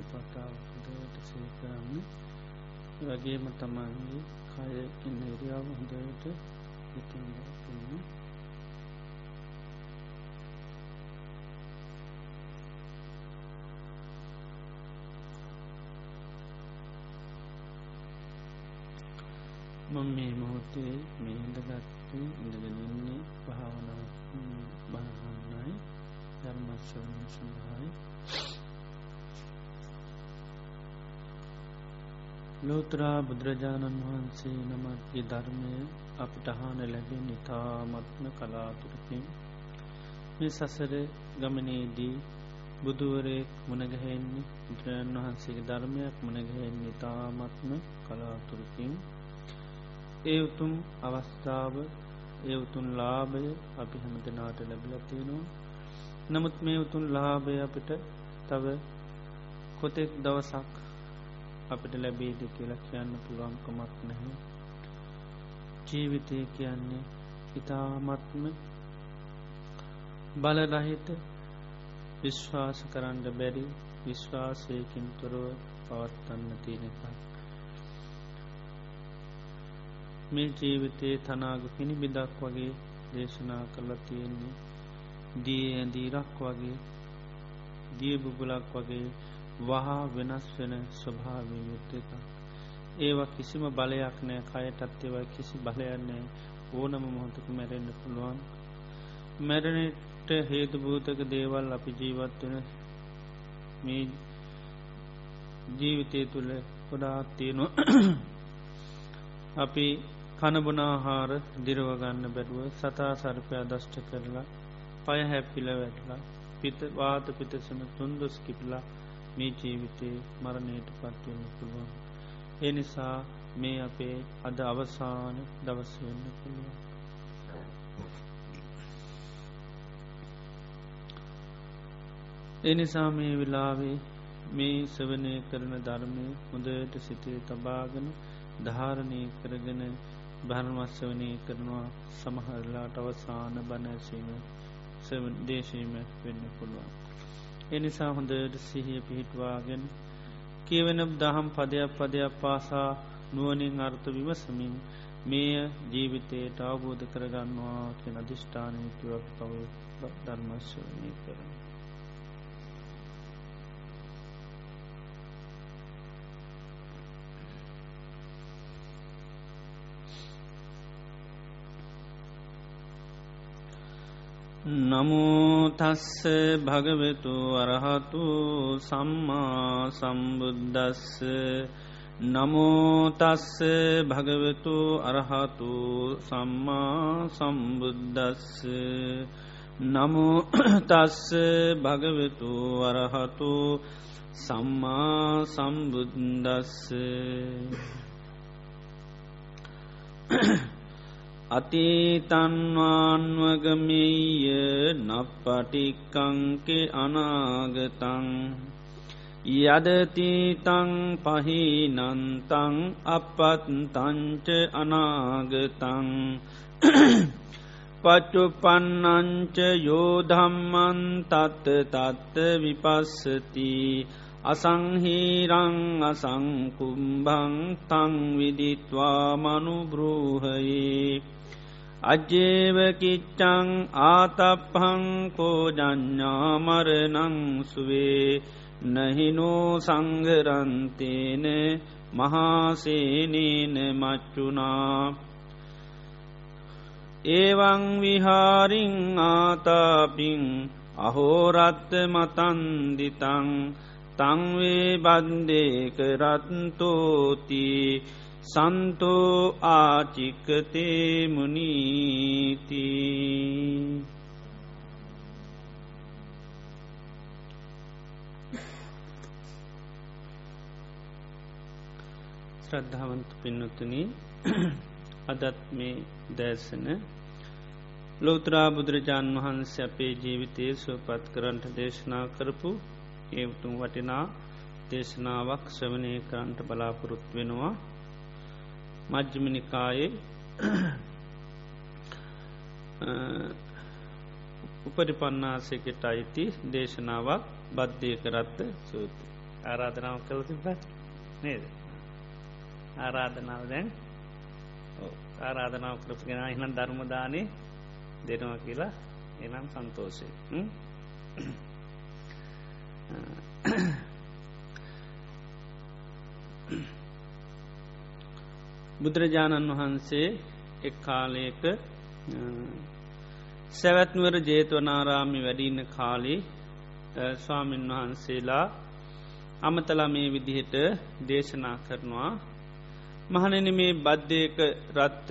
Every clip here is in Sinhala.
සතිපතාව හොඳට සේකරන්න වගේම තමන්ගේ කය ඉන්න ඉරියාව හොඳට ඉතින්න මම මේ මොහොතේ මේ ඉඳගත්තු ඉඳගෙනන්නේ භාවනා බහන්නයි ධර්මශ්‍රවණ සඳහායි. ලෝතරා බුදුරජාණන් වහන්සේ නමත්ගේ ධර්මය අපිට අහන ලැබෙන් ඉතාමත්ම කලාතුරකින් මේ සසර ගමනේදී බුදුවරයෙක් මුණගැහෙන්නේ බුදුරජන් වහන්සේගේ ධර්මයක් මුණගැහෙන්නේ ඉතාමත්ම කලාතුරකින්. ඒ උතුම් අවස්ථාව ඒ උතුන් ලාභය අපි හැම දෙනාට ලැබිලතියෙනවා නමුත් මේ උතුන් ලාභය අපිට තව කොතෙක් දවසක් අපිට ලැබේද කියලා කියන්න පුළුවන්කමක් නැහැ. ජීවිතය කියන්නේ ඉතාමත්ම බලරහිත විශ්වාස කරන්න බැරි විශ්වාසයකින් තොරව පවත්වන්න තියෙනකක් මේ ජීවිතයේ තනාග පිණි බිදක් වගේ දේශනා කරලා තියෙන්නේ දී ඇදීරක් වගේ දිය බුබුලක් වගේ වහා වෙනස් වෙන ස්වභාවී යුත්ත එක ඒවා කිසිම බලයක් නෑ කයටත් ඒවයි කිසි බලයන්නෑ ඕනම මොහොතක මැරෙන්න්න පුළුවන්. මැරණට හේතු භූතක දේවල් අපි ජීවත් වෙන මේ ජීවිතය තුළ ගොඩාත් තියෙනවා. අපි කණබුනාහාර දිරවගන්න බැරුව සතා සර්පයා දෂ්ට කරලා පය හැප්පිල වැටලා පිත වාත පිතසන තුන්දොස් කිපිලා මේ ජීවිතයේ මරණයට පත්වන්න පුළුවන්. ඒ නිසා මේ අපේ අද අවසාන දවසවෙන්න පුළුවන්. එනිසා මේ වෙලාවේ මේ සවනය කරන ධර්මය හොඳට සිතේ තබාගෙන ධාරණය කරගෙන භර්මස්වනය කරනවා සමහරලාට අවසාන බණැසීම දේශීම වෙන්න පුළුවන්. එනිසා හොඳට සිහිය පිහිටවාගෙන කියවෙන දහම් පදයක් පදයක් පාසා නුවනින් අර්ථ විවසමින් මේය ජීවිතයට අවබෝධ කරගන්නවා කියෙන අධිෂ්ඨානයතුවක් පව ධර්මශ්වනය කරන. නමුතස්ස භගවෙතු අරහතු සම්මා සම්බුද්ධස්ස නමුතස්ස භගවෙතු අරහතු සම්මා සම්බුද්ධස්ස නමුතස්ස භගවෙතු අරහතු සම්මා සම්බුද්දස්ස. අතීතන්වාන්වගමෙය නප්පටික්කංකෙ අනාගතං යදතීතං පහිනන්තං අපත්තංච අනාගතං පච්චුපන්නංච යෝධම්මන් තත්ත තත්ත විපස්සති අසංහීරං අසංකුම්භං තං විදිත්වා මනුබ්‍රූහයේ අජ්ජේවකිච්චං ආතප්හං කෝජඥාමරනං සුවේ නහිනෝ සංගරන්තේන මහාසේනේන මච්චුනා ඒවං විහාරිං ආතාපින් අහෝරත්ත මතන්දිතං තංවේ බන්්දේක රත්තෝති සන්තෝ ආචික්කතේ මුනීති ශ්‍රද්ධාවන්ත පින්නතුන අදත් මේ දෑසන ලෝතරා බුදුරජාණන් වහන්සේ අපේ ජීවිතය සුවපත් කරන්ට දේශනා කරපු ඒතුම් වටිනා දේශනාවක් ශ්‍රවනය කරන්ට බලාපොරොත් වෙනවා. මජ්්‍යමිනිකායේ උපරිපන්නාසකට අයිති දේශනාවක් බද්ධය කරත්ත සූති. ආරාධනාව කළ තිබ නේද? ආරාධනාව දැන්? ආරාධනාව කරපගෙන එහනම් ධර්මදානය දෙනවා කියලා. එනම් සන්තෝෂය බුදුරජාණන් වහන්සේ එක් කාලයක සැවැත්නුවර ජේතවනාරාමි වැඩින්න කාලි ස්වාමීන් වහන්සේලා අමතලා මේ විදිහට දේශනා කරනවා. මහනන මේ බද්ධයක රත්ත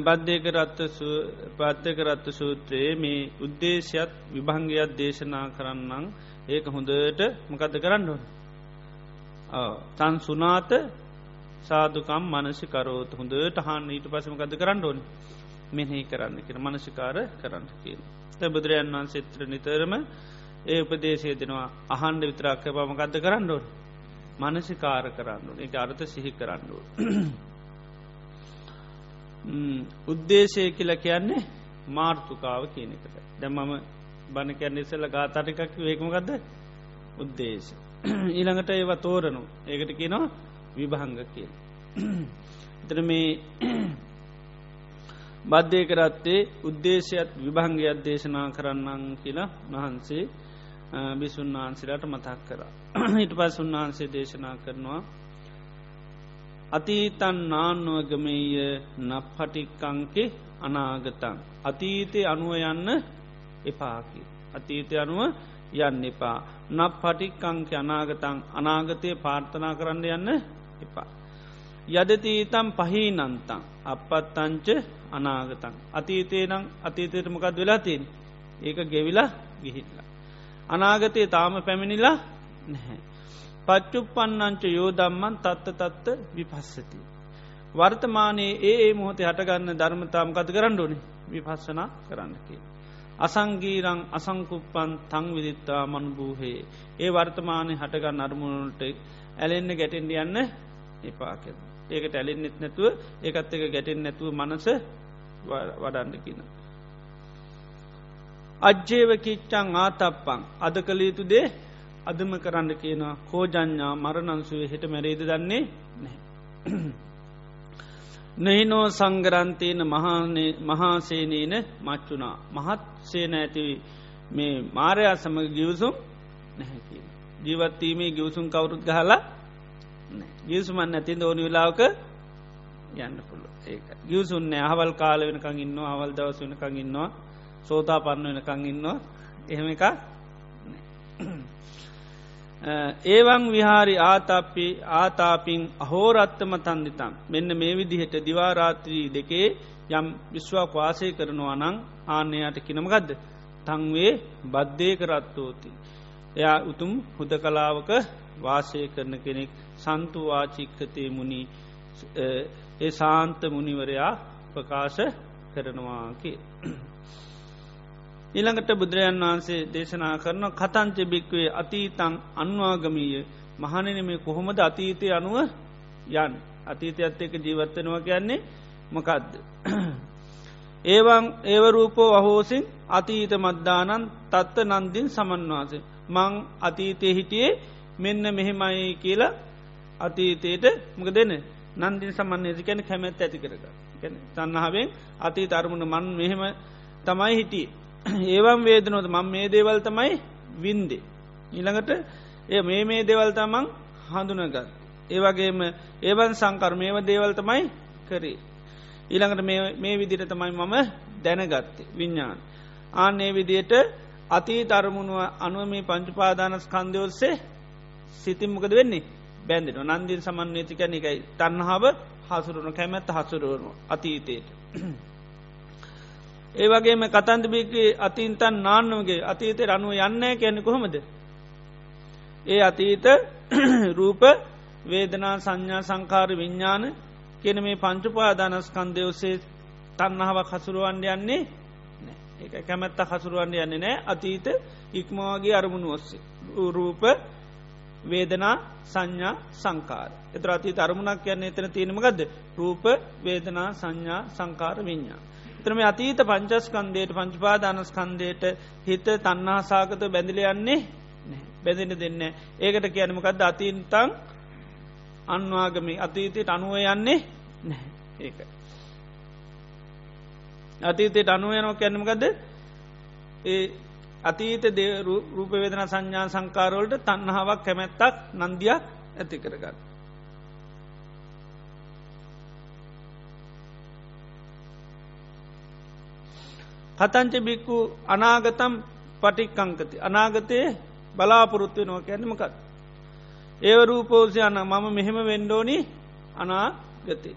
බද්ධයක රත්ත පත්තක රත්ත සූත්‍රයේ මේ උද්දේශයත් විභංගයක් දේශනා කරන්නම්. ඒක හොඳට මකද කරන්න ඕන? තන් සුනාත සාදුකම් මනසි කරෝත් හොඳට හන්න ඊට පසමකද කරන්න ඕන මෙහෙහි කරන්න කියෙන මනසිකාර කරන්න කියන. ත බුදුරයන් වන් සිත්‍ර නිතරම ඒ උපදේශය දෙනවා අහන්ඩ විතරක්ක පමකක්ද කරන්න ඕන මනසිකාර කරන්න එක අර්ථ සිහි කරන්නු. උද්දේශය කියල කියන්නේ මාර්තුකාව කියනකට දැම් මම බණ කියන්න ඉසල්ල ගාතටිකක් වේකමගත්ද උද්දේශ. ඊළඟට ඒව තෝරනු ඒකට කියනවා විභහංග කිය. එතර මේ බද්ධය කරත්තේ උද්දේශයත් විභංගයක් දේශනා කරන්නන් කියලා වහන්සේ බිසුන් වහන්සේලාට මතක් කර. හිට පස් උන්වහන්සේ දේශනා කරනවා අතීතන් නාන්නුවගමය නප්පටික්කංකෙ අනාගතන්. අතීතය අනුව යන්න එපාකි. අතීතය අනුව යන්න එපා. නප් පටික්කංක අනාගතං අනාගතය පාර්ථනා කරන්න යන්න එපා. යදතීතම් පහිනන්තං අපත්තංච අනාගතන්. අතීතය නම් අතීතයට මොකක් වෙලාතින් ඒක ගෙවිලා ගිහිල්ලා. අනාගතය තාම පැමිණිලා නැහැ. පච්චුප්පන්නංච යෝදම්මන් තත්ත තත්ත විපස්සති. වර්තමානයේ ඒ ඒ මොහොතේ හටගන්න ධර්මතාම කත කරන්න ඕනි විපස්සනා කරන්නකි. අසංගීරං අසංකුප්පන් තං විදිත්තා මනුභූහේ ඒ වර්තමානය හටගන්න අරමුණට ඇලෙන්න ගැටෙන්ඩ යන්න එපාක ඒකට ඇලෙන්න්නෙත් නැතුව ඒකත් එක ගැටෙන් නැතුව මනස වඩන්න කියන. අජ්ජේව කිච්චං ආතප්පං අද කළ යුතු දේ අදම කරන්න කියනවා කෝජඥා මරණන්සුවේ හෙට මැරේද දන්නේ නැහැ. නහිනෝ සංගරන්තයන මහාසේනීන මච්චුනා මහත් සේන ඇති මේ මාරයා සමඟ ගිවසුම් නැහැකි. ජීවත්වීමේ ගිවසුම් කවුරුත් ගහලා ගියසුමන් ඇතින් ඕනි වෙලාවක යන්න පුළුව ඒ ගියසුන්න අහවල් කාල වෙනකං ඉන්න අවල් දවස වෙනකං ඉන්නවා. සෝතා පන්න වෙනකං ඉන්නවා. එහෙම එක ඒවන් විහාරි ආතාපි ආතාපින් අහෝරත්තම තන්දිතන් මෙන්න මේ විදිහට දිවාරාත්‍රී දෙකේ යම් විශ්වාක් වාසය කරනවා නං ආන්නයාට කිනමගදද තංවේ බද්ධය කරත්තෝති. එයා උතුම් හුද කලාවක වාසය කරන කෙනෙක් සන්තුවාචික්කතේ මුණි ඒ සාන්ත මුනිවරයා ප්‍රකාශ කරනවාකි. ඊළඟට බුදුරජන් වහන්සේ දේශනා කරන කතංච භික්වේ අතීතං අන්වාගමීය මහනන මේ කොහොමද අතීතය අනුව යන් අතීතයත් එක ජීවත්තනවා කියන්නේ මකදද. ඒවන් ඒවරූපෝ අහෝසින් අතීත මද්දානන් තත්ත නන්දින් සමන්වාස. මං අතීතය හිටියේ මෙන්න මෙහෙමයි කියලා අතීතයට මක දෙන නන්දින් සමන්නේසි කැන කැමැත් ඇති කරග. තන්නහාවෙන් අතී අරමුණ මන් මෙහෙම තමයි හිටියේ. ඒවම් වේදනොද මං මේ දේවල් තමයි වින්දේ. ඊළඟට ඒ මේ මේ දෙවල් තමන් හඳුනගත්. ඒවගේම ඒවන් සංකර මේව දේවල් තමයි කරේ. ඊළඟට මේ විදිට තමයි මම දැනගත්තේ විඤ්ඥාන්. ආන්නේ විදියට අතී තරමුණුව අනුව මේ පංචුපාදානස් කන්දයෝස්සේ සිතිම්මකද වෙන්නේ බැන්දින නන්දින් සමන්්‍යතිකැන එකයි තන්නහාාව හසුරුණු කැමැත්ත හසුරුවනු අතීතයට. ඒ වගේම කතන්දබිකි අතින්තන් නාන්නවගේ අතීතය අනුව යන්න කියැනෙ කොහොමද. ඒ අතීත රූප වේදනා සංඥා සංකාර විඤ්ඥාන කියන මේ පංචුපාදානස්කන්දය ඔසේ තන්නහාවක් හසුරුවන්ඩ යන්නේ ඒ කැමැත්ත හසුරුවන්ඩ යන්නේ නෑ අතීත ඉක්මවාගේ අරමුණු ඔස්සේ. රූප වේදනා සංඥා සංකාර එතර අති අරමුණක් යන්න එතන තියෙනමගද රූප වේදනා සංඥා සංකාර විඤ්ඥා ත්‍රම අතීත පංචස්කන්දයට පංචපාදානස්කන්දයට හිත තන්නාසාකත බැඳිලයන්නේ බැඳෙන දෙන්න ඒකට කියනමකක්ද අතීන්තං අන්වාගම. අතීතයට අනුව යන්නේ නැහැ. ඒක. අතීතයට අනුව යනෝ කැන්නමකද ඒ අතීත දේ රූපවේදන සංඥා සංකාරවලට තන්නාවක් කැමැත්තක් නන්දියක් ඇති කරගන්න. කතංච බික්කු අනාගතම් පටික්කංකති අනාගතය බලාපොරොත්තුව නොව කැනමකත්. ඒව රූපෝසයන්න මම මෙහෙම වෙන්ඩෝනි අනාගතේ.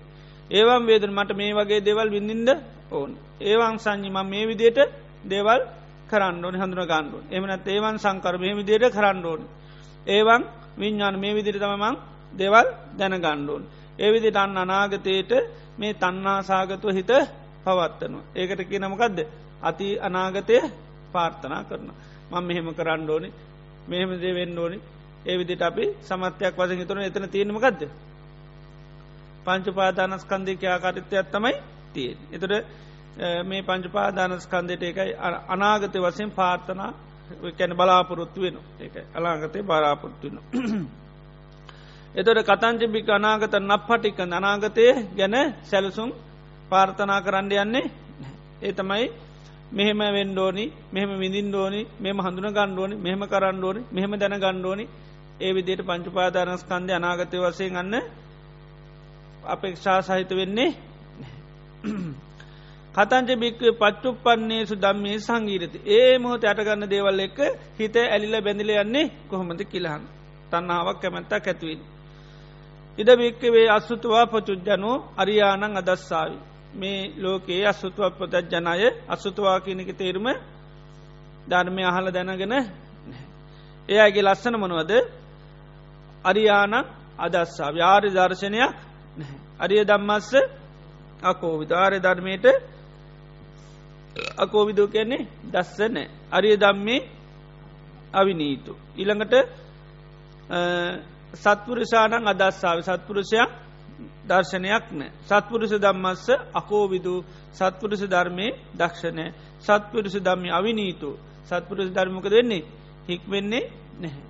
ඒවම් වේදන මට මේ වගේ දෙවල් විඳින්ද ඕන්. ඒවන් සංඥි ම මේ විදියට දේවල් කරන්නඩෝන හඳුන ගණ්ඩුවන් එමනත් ඒවන් සංකර මේ විදියට කරන්නඩෝන් ඒවන් විඤ්ඥාන මේ විදිරි තමමං දෙවල් දැන ගණ්ඩුවන් ඒවිදිට අන්න අනාගතයට මේ තන්නාසාගතුව හිත පවත්වනවා. ඒකට කියනමකක්ද අති අනාගතය පාර්ථනා කරන මං මෙහෙම කරන්න ඕනි මෙහෙම දේ වෙන්න ඕනි. ඒ විදිට අපි සමත්‍යයක් වසන් තුන එතන තියෙනමකක්ද පංචුපාදානස්කන්ධිකයාකාරිත්‍යයක් තමයි තියෙන් එතුට මේ පංචුපාදානස්කන්දයට එකයි අනාගතය වසයෙන් පාර්ථනා කැන බලාපොරොත්තු වෙන එක අලාගතය බලාපොරොත්තු වෙන. එතොට කතංචිපික අනාගත නප්පටික අනාගතය ගැන සැලසුම් පාර්ථනා කරන්න යන්නේ ඒ තමයි මෙහෙම වෙන්ඩෝනි මෙහම විඳින් ෝනි මෙම හඳුන ගණ්ඩුවනි මෙහම කරන්න ඕනි මෙහම දැන ගණ්ඩෝනි ඒ විදියට පංචුපාදානස්කන්ද අනාගතය වසයෙන් ගන්න අපේක්ෂා සහිත වෙන්නේ කතංච බික්ව පච්චුපන්නේසු දම්මේ සංගීරති ඒ මොහොත අටගන්න දේවල් එක්ක හිත ඇලිල බැඳිල යන්නේ කොහොමද කියලහන් තන්නාවක් කැමැත්තක් ඇතුවින්. ඉද බික්කවේ අස්සුතුවා පොචුද්ජනෝ අරියානං අදස්සාාවි. මේ ලෝකයේ අස්සුතුව පොතත් ජනය අස්සුතුවා කියනක තේරුම ධර්මය අහල දැනගෙන එයගේ ලස්සන මනුවද? අරියානං අදස්සා ව්‍යාරි දර්ශනයක් අරිය දම්මස්ස අකෝ විධාරය ධර්මයට අකෝවිදෝ කියන්නේ දස්සන අරිය දම්මේ අවිනීතු. ඉළඟට සත්පුරුෂානං අදස්සාාව. සත්පුරුෂයක් දර්ශනයක් නෑ. සත්පුරුෂ දම්මස්ස අකෝවිදු සත්පුරුෂ ධර්මය දක්ෂණය සත්පුරුෂ දම්මි අවිනීතු සත්පුරුෂ ධර්මක දෙන්නේ හික්වෙන්නේ නැහැ.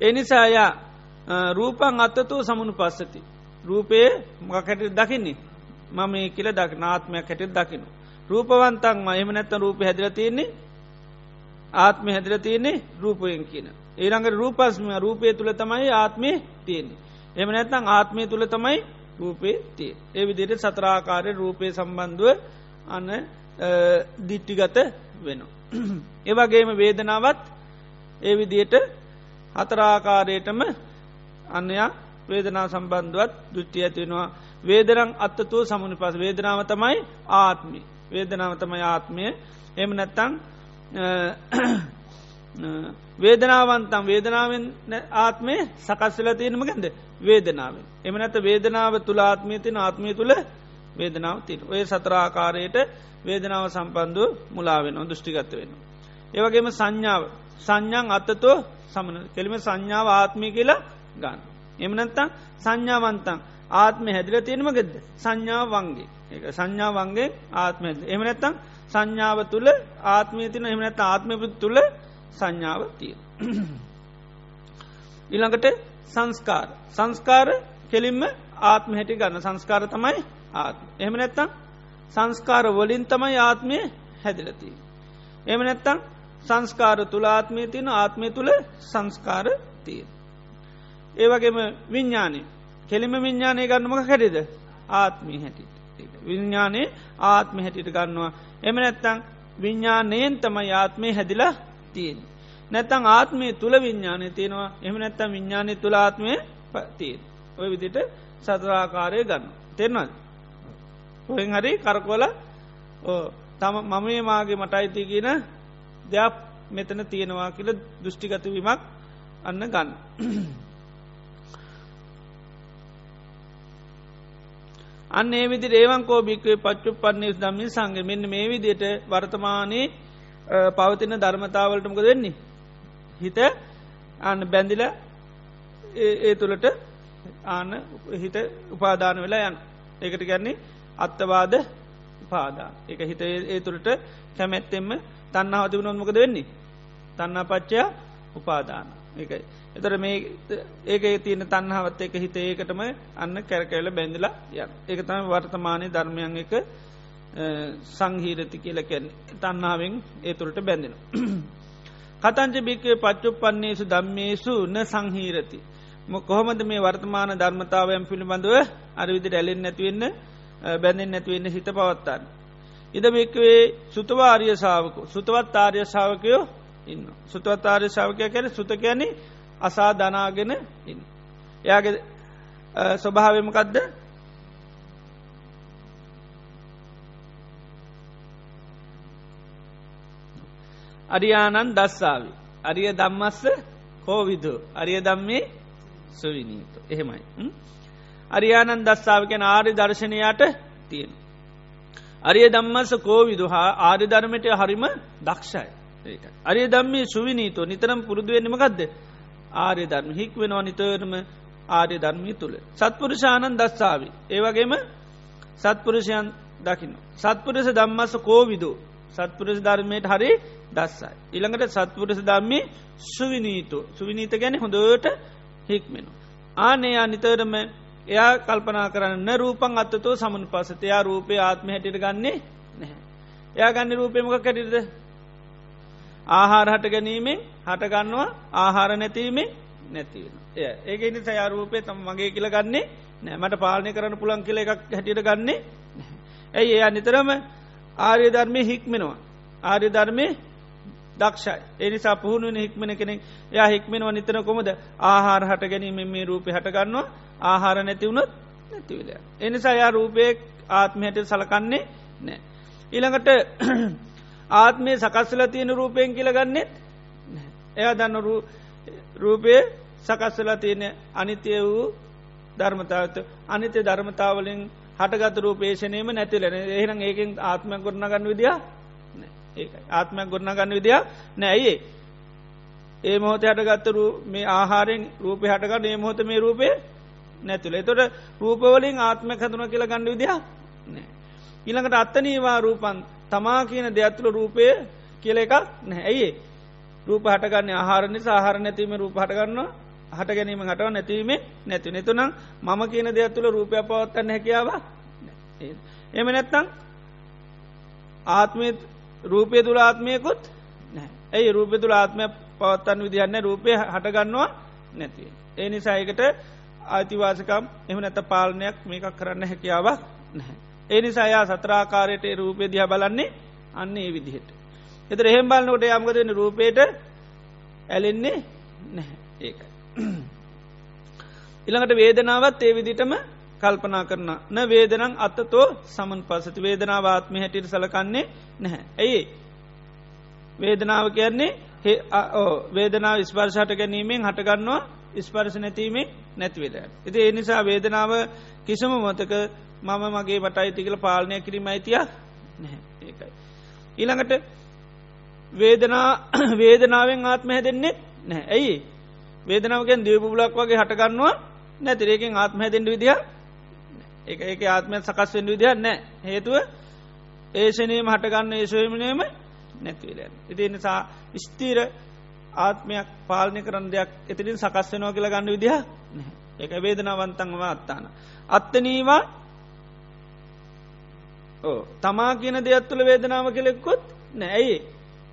එනිසායා රූපන් අත්තතු සමුණු පස්සති. රූපයේ මකට දකින්නේ මම මේ කියල දක් නාත්මයක් හැට දකිනු. රූපවන්තන් එම නැත්ත රූප හැදිල තියෙන්නේ ආත්ම හැදිල තියන්නේ රූපයෙන් කියන. ඒරඟ රූපස්ම රූපය තුළ තමයි ආත්මය තියෙන්නේ. එම නැත්තං ආත්මය තුළ තමයි රූපේ තිය. ඒ විදියට සතරාකාරය රූපය සම්බන්ධුව අන්න දිට්ටිගත වෙන. ඒවගේම වේදනාවත් ඒ විදියට හතරාකාරයටම අන්නයා වේදනා සම්බන්ධුවත් දෘෂ්ටි ඇතිවෙනවා වේදරං අත්තතුව සමුණ පස වේදනාව තමයි ආත්මි වේදනාව තමයි ආත්මය එම නැත්තං වේදනාවන්තම් වේදනාවෙන් ආත්මය සකස්සල තියෙනම ගැද වේදනාවෙන්. එම නැත වේදනාව තුළ ආත්මය තින ආත්මය තුළ වේදනාව තින ඔය සතරාකාරයට වේදනාව සම්බන්ධුව මුලාවෙන දෘෂ්ටිගත්ත වෙන. ඒවගේම සංඥාව. සංඥං අත්තතෝ සමන. කෙලිම සංඥාව ආත්මය කියලා ගන්න. එමනත්තං සංඥාවන්තන් ආත්ම හැදිල තියෙනම ගෙද සංඥා වන්ගේ ඒ සංඥා වන්ගේ ආත්මය එම නැත්තං සංඥාව තුළ ආත්මය තින එමනැත ආත්මපු තුළ සංඥාව තිය. ඉළඟට සංස්කාර. සංස්කාර කෙලින්ම ආත්ම හැටි ගන්න. සංස්කාර තමයි ආත්ම එහම නැත්තං සංස්කාර වලින් තමයි ආත්මය හැදිලති. එම නැත්තං සංස්කාර තුළ ආත්මය තියන ආත්මය තුළ සංස්කාර තිය. ඒවගේම විඤ්ඥානය කෙලිම විඤ්ඥානය ගන්නමක හැටිද? ආත්මී හැටිට විඤ්ඥානයේ ආත්ම හැටිට ගන්නවා. එම නැත්තං විඤ්ඥානයෙන් තමයි ආත්මය හැදිලා තියෙන්. නැතං ආත්මය තුළ විඤ්ඥානය තියෙනවා එම නැත්තම් විඤ්ඥානය තුළ ආත්මය තියෙන්. ඔය විදිට සතරාකාරය ගන්න. තෙන්නල්. ඔහෙන් හරි කරකොල තම මමේ මාගේ මට අයිති කියන දෙයක් මෙතන තියෙනවා කියල දෘෂ්ටිගතවීමක් අන්න ගන්න. අන්න ඒ විදි ඒවන්කෝ භික්වේ පච්චු පන්නේ දම්මි සංග මෙන්න මේ විදියට වර්තමානයේ පවතින ධර්මතාවලටමක දෙන්නේ. හිත අන්න බැඳිල ඒ තුළට ආන හිත උපාදාන වෙලා යන් ඒකට ගැන්නේ අත්තවාද පාදා එක හිත ඒ තුළට කැමැත්තෙම තන්නාව තිබුණොත් මොකද වෙන්නේ? තන්නා පච්චයා උපාදාන. එකයි එතර මේ ඒක තියන තන්නාවත් එක හිත ඒකටම අන්න කැරකැවල බැඳලා ය ඒක තම වර්තමානය ධර්මයන් එක සංහීරති කියල කැන්නේ තන්නාවෙන් ඒ තුළට බැඳෙන. කතංච භික්කේ පච්චුපන්නේසු දම්මේසු න සංහීරති. කොහොමද මේ වර්තමාන ධර්මතාවයන් පිළිබඳව අරවිදිට ඇලෙන් නැතිවෙන්න බැඳෙන් නැතිවෙන්න හිත පවත්තාන්න. ඉද භික්වේ සුතවාර්ය සාාවක සුතවත් ආර්ය ශාවකයෝ ඉන්න. සුතවත් ආර්ය ශාවකය කැන සුත කියැනෙ අසා දනාගෙන ඉන්න. එයාගේ ස්වභාවමකදද අරියානන් දස්සාාව. අරිය දම්මස්ස කෝවිදු. අරිය දම්මේ සුවිනීතු. එහෙමයි. අරියානන් දස්සාාවකැන ආරි දර්ශනයාට තියෙන. අරිය දම්මස කෝවිදු හා ආරි ධර්මට හරිම දක්ෂයි. අරිය දම්මේ සුවිනීතු නිතරම් පුරුදුවෙන්නමකක්ද. ආරය ධර්ම හික් වෙනවා නිතරම ආර්ය ධර්මී තුළ. සත්පුරුෂානන් දස්සාාවි. ඒවගේම සත්පුරුෂයන් දකින්න. සත්පුරස දම්මස කෝවිදු. සත්පුරස ධර්මයට හරි දස්සයි. ඉළඟට සත්පුරස දම්මි සුවිනීතු සුවිනීත ගැන හොඳට හික්මෙන. ආනයා නිතරම එයා කල්පනා කරන්න රූපන් අත්තතෝ සමන් පසතයා රූපය ආත්ම හැටිට ගන්නේ නැහැ. එයා ගන්න රූපයමක කැටිද. ආහාර හට ගැනීමෙන් හටගන්නවා ආහාර නැතිීමේ නැතිවෙන. ඒක ඉනි සයා රූපය තම මගේ කියල ගන්නේ නෑ මට පාලනය කරන්න පුළන් කියල එකක් හැටියට ගන්නේ ඇයි එයා නිතරම ආර්ය ධර්මය හික්මෙනවා. ආර්ය ධර්මය දක්ෂයි එනිසා පුහුණුවන හික්මන කෙනෙක් යා හික්මෙනව නිතන කොමද ආහාර හට ගැනීම මේ රූපය හටගන්නවා ආහාර නැතිවුණොත් නැතිවිල. එනිසා යා රූපයෙක් ආත්මයට සලකන්නේ නෑ. ඊළඟට ආත්මය සකස්සල තියෙන රූපයෙන් කියලගන්නෙත් එයා දන්න රූපය සකස්සලා තියෙන අනිත්‍ය වූ ධර්මතාවත අනිත්‍ය ධර්මතාවලින් හටගත රූපේෂනයම නැතිලෙන එහෙනම් ඒකෙන් ආත්මයක් ගොඩන ගන්න විදිිය ඒකයි ආත්මයක් ගොඩන ගන්න විදිිය නෑයේ ඒ මොහොත හටගත්තරු මේ ආහාරෙන් රූපය හටගන්න ඒ මොහොත මේ රූපය නැතුල. එතොට රූපවලින් ආත්ම හතුන කියලා ගන්න විදිහ නෑ. ඊළඟට අත්තනීවා රූපන් තමා කියන දෙයක්තුළ රූපය කියල එකක් නැහැ ඇයි රූප හටගන්න ආහාර නිසා ආහාර නැතිීම රූප හටගන්න හට ගැනීම හටව නැතිවීම නැති නතුනම් මම කියන දෙයක් තුළ රූපය පවත්තන්න හැකියාව එම නැත්තං ආත්මය රූපය තුළ ආත්මයකුත් ඇයි රූපය තුළ ආත්මය පවත්තන්න විදිහන්න රූපය හටගන්නවා නැතිව. ඒ නිසායකට ආතිවාසකම් එම නැත පාලනයක් මේකක් කරන්න හැකියාවක් නැහැ. ඒ නිසායා සත්‍රාකාරයට රූපය දිහ බලන්නේ අන්න ඒ විදිහට. එතර එහෙම් බලන්නකොට යම්ගදන්න රූපයට ඇලෙන්නේ නැහැ ඒකයි. ඉළඟට වේදනාවත් ඒ විදිටම කල්පනා කරන න වේදනං අත්තතෝ සමන් පසති වේදනාවාත්මය හැටියට සලකන්නේ නැහැ. ඇයි වේදනාව කියන්නේ වේදනාව ස්පර්ශට ගැනීමෙන් හටගන්නවා ස්පර්ශ නැතිීමේ නැතිවෙල. එති ඒ නිසා වේදනාව කිසම මොතක මම මගේ මට අයිතිකල පාලනය කිරීම අයිතියක් නැහැ ඒකයි. ඊළඟට වේදනා වේදනාවෙන් ආත්ම හැදෙන්නෙත් නෑ ඇයි වේදනාවගෙන් දවපුලක් වගේ හටගන්නවා නැතිරේකින් ආත්ම හැදෙන්ට විදිහ එක එක ආත්මය සකස් වෙන්ඩ විදිහ නෑ හේතුව ඒෂනයම හටගන්න ඒශවමනයම නැතිවලයන්. ඉති නිසා ස්තීර ආත්මයක් පාලනය කරන දෙයක් එතිරින් සකස් වෙනවා කියලා ගන්න විදිහ එක වේදනාවන්තන්ව අත්තාන. අත්තනීවා තමා කියන දෙයක් තුළ වේදනාව කෙලෙක්කොත් නෑයි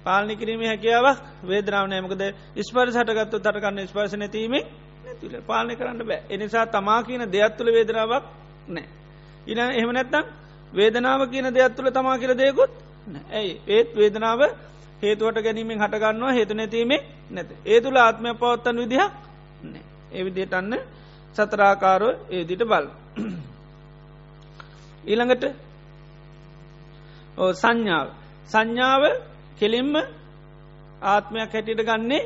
පාලනි කිරීම හැකියාවක් වේදනාව නෑමකද ස්පර්ස හටගත්තු තරකන්න ස්පර්ශ නැතිීම නැතිල පාලනය කරන්න බෑ. එනිසා තමා කියන දෙයක් තුළ වේදනාවක් නෑ. ඉන එහෙම නැත්තම් වේදනාව කියන දෙයක් තුළ තමා කියල දෙයකුත් ඇයි? ඒත් වේදනාව හේතුවට ගැනීමෙන් හටගන්නවා හේතු නැතිීමේ නැත. ඒ තුළ ආත්මය පවත්තන් විදිහ ඒවිදියට අන්න සතරාකාරෝ ඒදිට බල් ඊළඟට සංඥාව. සංඥාව කෙලින්ම ආත්මයක් හැටියට ගන්නේ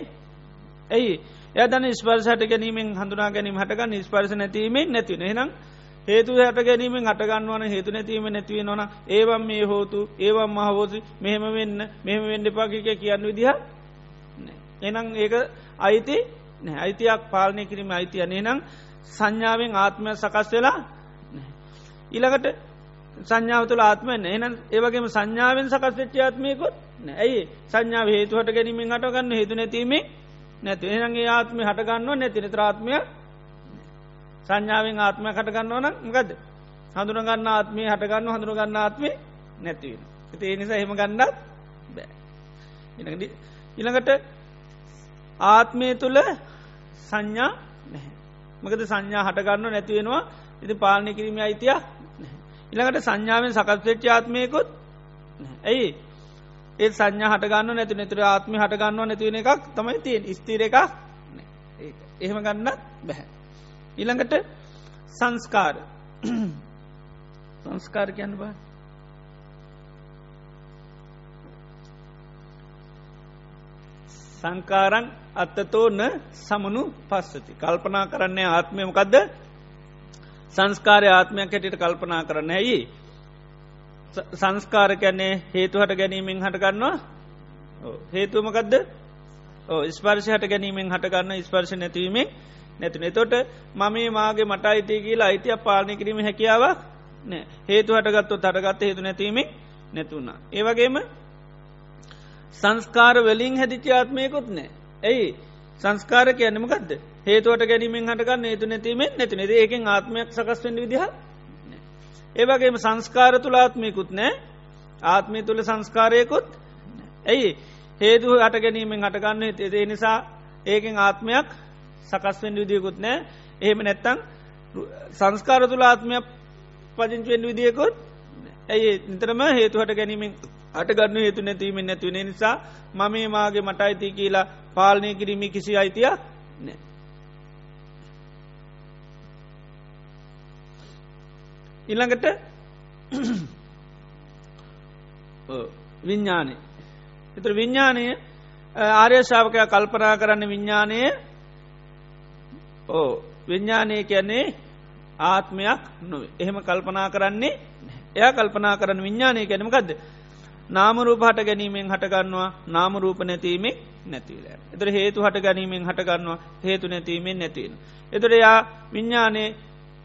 ඇයි? යදන ස්පර්සට ගැනීමෙන් හඳුනා ගැනීම හටගන්න ස්පර්ස නැතිීමෙන් නැතින හෙනම් හේතු හට ගැනීමෙන් හටගන්නවන හේතු නැතිීම නැතිව නොන ඒවම් මේ හෝතු ඒවම් මහවෝසි මෙහෙම වෙන්න මෙහෙම වෙන්ඩ පාකික කියන්න විදිහ එනම් ඒක අයිති අයිතියක් පාලනය කිරීම අයිතිය නනම් සංඥාවෙන් ආත්මය සකස් වෙලා ඉළඟට සංඥාව තුළ ආත්මෙන් එන ඒවගේම සංඥාවෙන් සකස් වෙච්ච ආත්මයකුත් ඇයි? සංඥාව හේතුවට ගැනීමෙන් හටගන්න හේතු නැතිීමේ නැති. එනගේ ආත්මය හටගන්නවා නැතින ත්‍රාත්මය සංඥාවෙන් ආත්මය කටගන්න ඕන ගද හඳුනගන්න ආත්මය හටගන්න හඳුරගන්න ආත්මය නැතිවෙන. ඒ නිසා එහෙම ගන්නත් බෑ. ඉළඟට ආත්මය තුළ සංඥා නැහැ. මකද සංඥා හටගන්න නැතිවෙනවා ඉති පාලනය කිරීම අයිතියක් ඉළඟට සංඥාවෙන් සකස්වෙච්ච ආත්මයකුත් ඇයි? ඒ සංඥා හටගන්න නැති නැතුර ආත්ම හටගන්න නැතිවෙන එකක් තමයි තියෙන් ස්තීර එකක් එහෙම ගන්න බැහැ. ඉළඟට සංස්කාර. සංස්කාර කියන්න බා. සංකාරං අත්තතෝන සමනු පස්සති. කල්පනා කරන්නේ ආත්මයමකක්ද සංස්කාරය ආත්මයක් හැටියට කල්පනා කරන්න ඇයි? සංස්කාර කැන්නේ හේතු හට ගැනීමෙන් හටගන්නවා හේතුමකදද ස්පර්ශ හට ගැනීමෙන් හටගන්න ස්පර්ශ නැතිවීමෙන්. නැතින. තොට මම මාගේ මට අයිතිය කියලා අයිතිය පාලනය කිරීම හැකියාවක් නෑ. හේතු හටගත්තු තටගත්ත හේතු නැතිවීමෙන් නැතුුණා. ඒවගේම සංස්කාර වලින් හැදිචි ආත්මයකුත් නෑ. ඇයි? සංස්කාර කියන්නමකක්ද හේතුවට ගැනීමෙන් හටගන්න හේතු නැතිීමෙන් නැතින. ඒකෙන් ආත්මයක් සකස්වෙන් විදිහ ඒවගේම සංස්කාර තුළ ආත්මයකුත් නෑ. ආත්මය තුළ සංස්කාරයකුත් ඇයි? හේතු හට ගැනීමෙන් හටගන්න ඒ නිසා ඒකෙන් ආත්මයක් සකස්වෙන් විදිියකුත් නෑ එහෙම නැත්තං සංස්කාර තුළ ආත්මයක් පජංචුවෙන් විදිියකුත් ඇයි නිතරම හේතු හට ගැනීමෙන් අට ගන්න හේතු නැතිීමෙන් නැතිවෙන නිසා මම මාගේ මට අයිති කියලා පාලනය කිරීම කිසි අයිතියක් නෑ ඉළඟට විඤ්ඥානය එතර විඤ්ඥානය ආර්යශාවකය කල්පනා කරන්න විඤ්ඥානය ඕ විඤ්ඥානය කියන්නේ ආත්මයක් නොවේ. එහෙම කල්පනා කරන්නේ එය කල්පනා කරන විඤ්ඥානය ගැනීමකක්ද නාමරූප හට ගැනීමෙන් හටගන්නවා නාමරූප නැතිීමේ නැතිවල. එතර හේතු හට ගැනීමෙන් හටගන්නවා හේතු නැතිීමෙන් නැතිවෙන. එතොර යා විඤ්ඥානයේ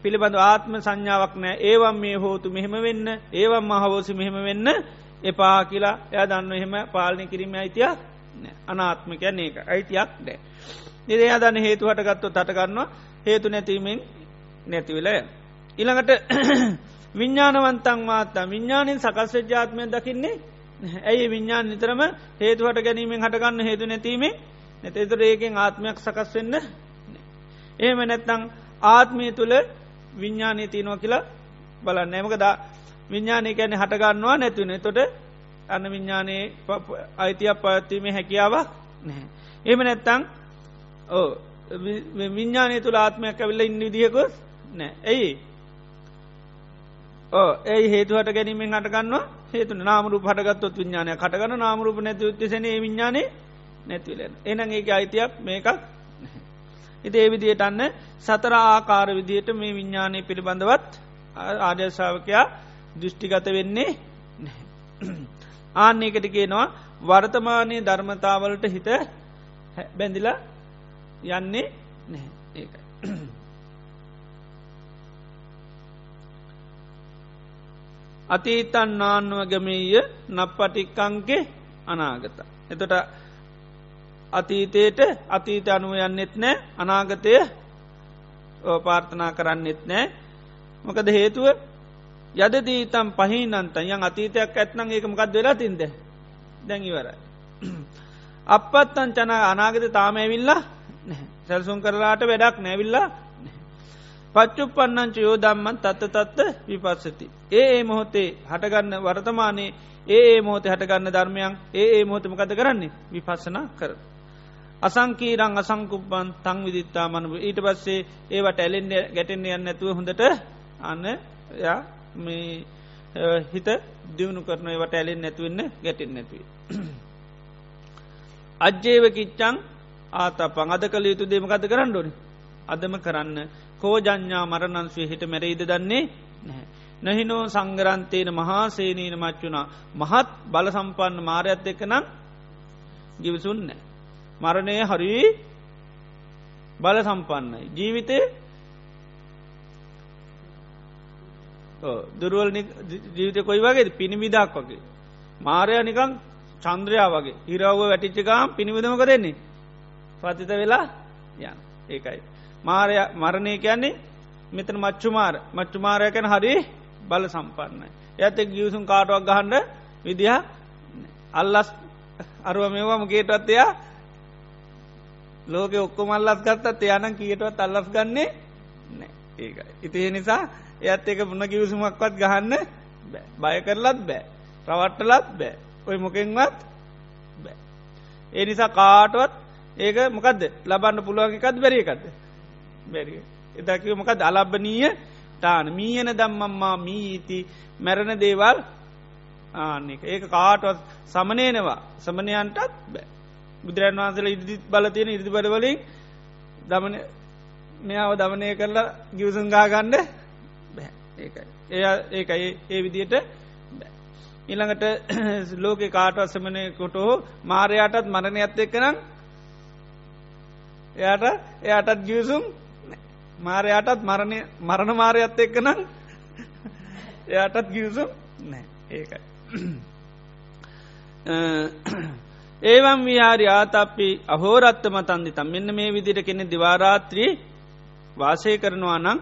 පිළිබඳ ආත්ම සංඥාවක් නෑ ඒවම් මේ හෝතු මෙහෙම වෙන්න ඒවම් මහවෝසි මෙහෙම වෙන්න එපා කියලා එය දන්න එහෙම පාලනය කිරීම අයිතියක් අනාත්මකයන්නේ එක අයිතියක් නෑ. නිදේ දන්න හේතු හටගත්තු තටගන්නවා හේතු නැතිීමෙන් නැතිවෙලය. ඉළඟට විඤ්ඥානවන්තන් මාතා විඤ්ඥානින් සකස්ව ජාත්මය දකින්නේ ඇයි විඤ්ඥාන් නිතරම හේතුවට ගැනීමෙන් හටගන්න හේතු නැතිීමේ නැතේතුර ඒකෙන් ආත්මයක් සකස් වෙන්න එහෙම නැත්තං ආත්මය තුළ විඤ්ඥානය තියනවා කියලා බලන්න. එමකද විඤ්ඥානය කැනෙ හටගන්නවා නැතිවන තොට අන්න විඤ්ඥානයේ අයිතියක් පත්වීමේ හැකියාවක් නැහැ. එම නැත්තං ඕ විඤ්ඥානය තුළ ආත්මයක් ඇවිල්ල ඉන්න විදිියකොස් නෑ. ඇයි ඒ හේතුවට ගැනීමෙන් හටගන්නවා හේතු නාමරු පටගත්ොත් විඤ්ඥානය කටගන්න නාමරුප නැති උත්තසන විඤ්ඥානය නැතිවලෙන් එන ඒක අයිතියක් මේකක් ඉති ඒවිදියට අන්න සතර ආකාර විදියට මේ විඤ්ඥානය පිළිබඳවත් ආර්යශාවකයා දෘෂ්ටිගත වෙන්නේ ආන්නේකට කියනවා වර්තමානය ධර්මතාවලට හිත බැඳිලා යන්නේ නැහැ ඒකයි. අතීතන් නාන්නුවගමීය නප්පටික්කංගේ අනාගත. එතොට අතීතයට අතීත අනුව යන්නෙත් නෑ අනාගතය පාර්ථනා කරන්නෙත් නෑ මොකද හේතුව යදදීතම් පහිනන්තන් යන් අතීතයක් ඇත්නං ඒකමකත් වෙලා තින්ද දැඟිවරයි. අපත්තන් චන අනාගත තාමඇවිල්ලා සැල්සුම් කරලාට වැඩක් නැවිල්ලා පච්චුපන්නංච යෝදම්මන් තත්ත තත්ත විපස්සති. ඒ ඒ මොහොතේ හටගන්න වර්තමානයේ ඒ ඒ මෝත හටගන්න ධර්මයන් ඒ ඒ මෝතමකද කරන්නේ විපස්සනා කර. අසංකීරං අසංකුප්බන් තං විදිත්තා මනබ ඊට පස්සේ ඒවට ඇලෙන්ඩ ගැටෙන්න්න යන්න ඇතුව හොඳට අන්න යා මේ හිත දියුණු කරන ඒවට ඇලෙන් නැතුවන්න ගැටෙන් නැතිවේ. අජ්ජේව කිච්චං ආතපං අද කළ යුතු දේමකද කරන්න ඩොනි අදම කරන්න කෝජඥා මරණන්ස්වේ හිට මැරයිද දන්නේ නැහැ. නැහිනෝ සංගරන්තේන මහාසේනීන මච්චුණා මහත් බල සම්පන්න මාරයත් එක්ක නම් ගිවිසුන්නෑ. මරණය හරි බල සම්පන්නයි. ජීවිතය දුරුවල් ජීවිත කොයි වගේ පිණිවිදක් වගේ. මාරය නිකං චන්ද්‍රයා වගේ හිරව්ව වැටිච්චකාම් පිණිවිදමක දෙන්නේ. පතිත වෙලා යන ඒකයි. මාරය මරණය කියන්නේ මෙතන මච්චුමාර මච්චුමාරයකැන හරි බල සම්පන්නයි. ඇතෙක් ගියසුම් කාටුවක් ගහන්ඩ විදිහ අල්ලස් අරුව මේවාම ගේටවත්තයා ලෝක ඔක්කො මල්ලස් ගත්තත් එයානම් කියටවත් අල්ලස් ගන්නේ නෑ ඒකයි. ඉතිේ නිසා එයත් ඒක මුණ කිවසුමක්වත් ගහන්න බය කරලත් බෑ. රවට්ටලත් බෑ. ඔය මොකෙන්වත් බෑ. ඒ නිසා කාටුවත් ඒක මොකක්ද ලබන්න පුළුවන් එකත් බැරිකක්ද බැරි. එදකිව මොකද අලබ්බනීය ටාන මීයන දම්මම්මා මීීති. මැරණ දේවල් ආනෙක ඒක කාටවත් සමනයනවා සමනයන්ටත් බෑ. බුදුරන් වහන්සල ඉදිත් බලතියෙන ඉරිදි බඩවලින් දමන මෙයාව දමනය කරලා ගිවසුන්ගා ගන්න බෑ. ඒකයි. එය ඒකයි ඒ විදියට ඉළඟට ලෝක කාටවස්සමනය කොටහෝ මාරයාටත් මරණයත් එක්කනම් එයාට එයාටත් ගියසුම් මාරයාටත් මරණය මරණ මාරයත් එක්කනම් එයාටත් ගියසුම් නෑ ඒකයි. ඒවම් විහාරි ආතප්පි අහෝරත්තම තන්දිතම්. මෙන්න මේ විදිට කෙනෙ දිවාරාත්‍රී වාසය කරනවා නම්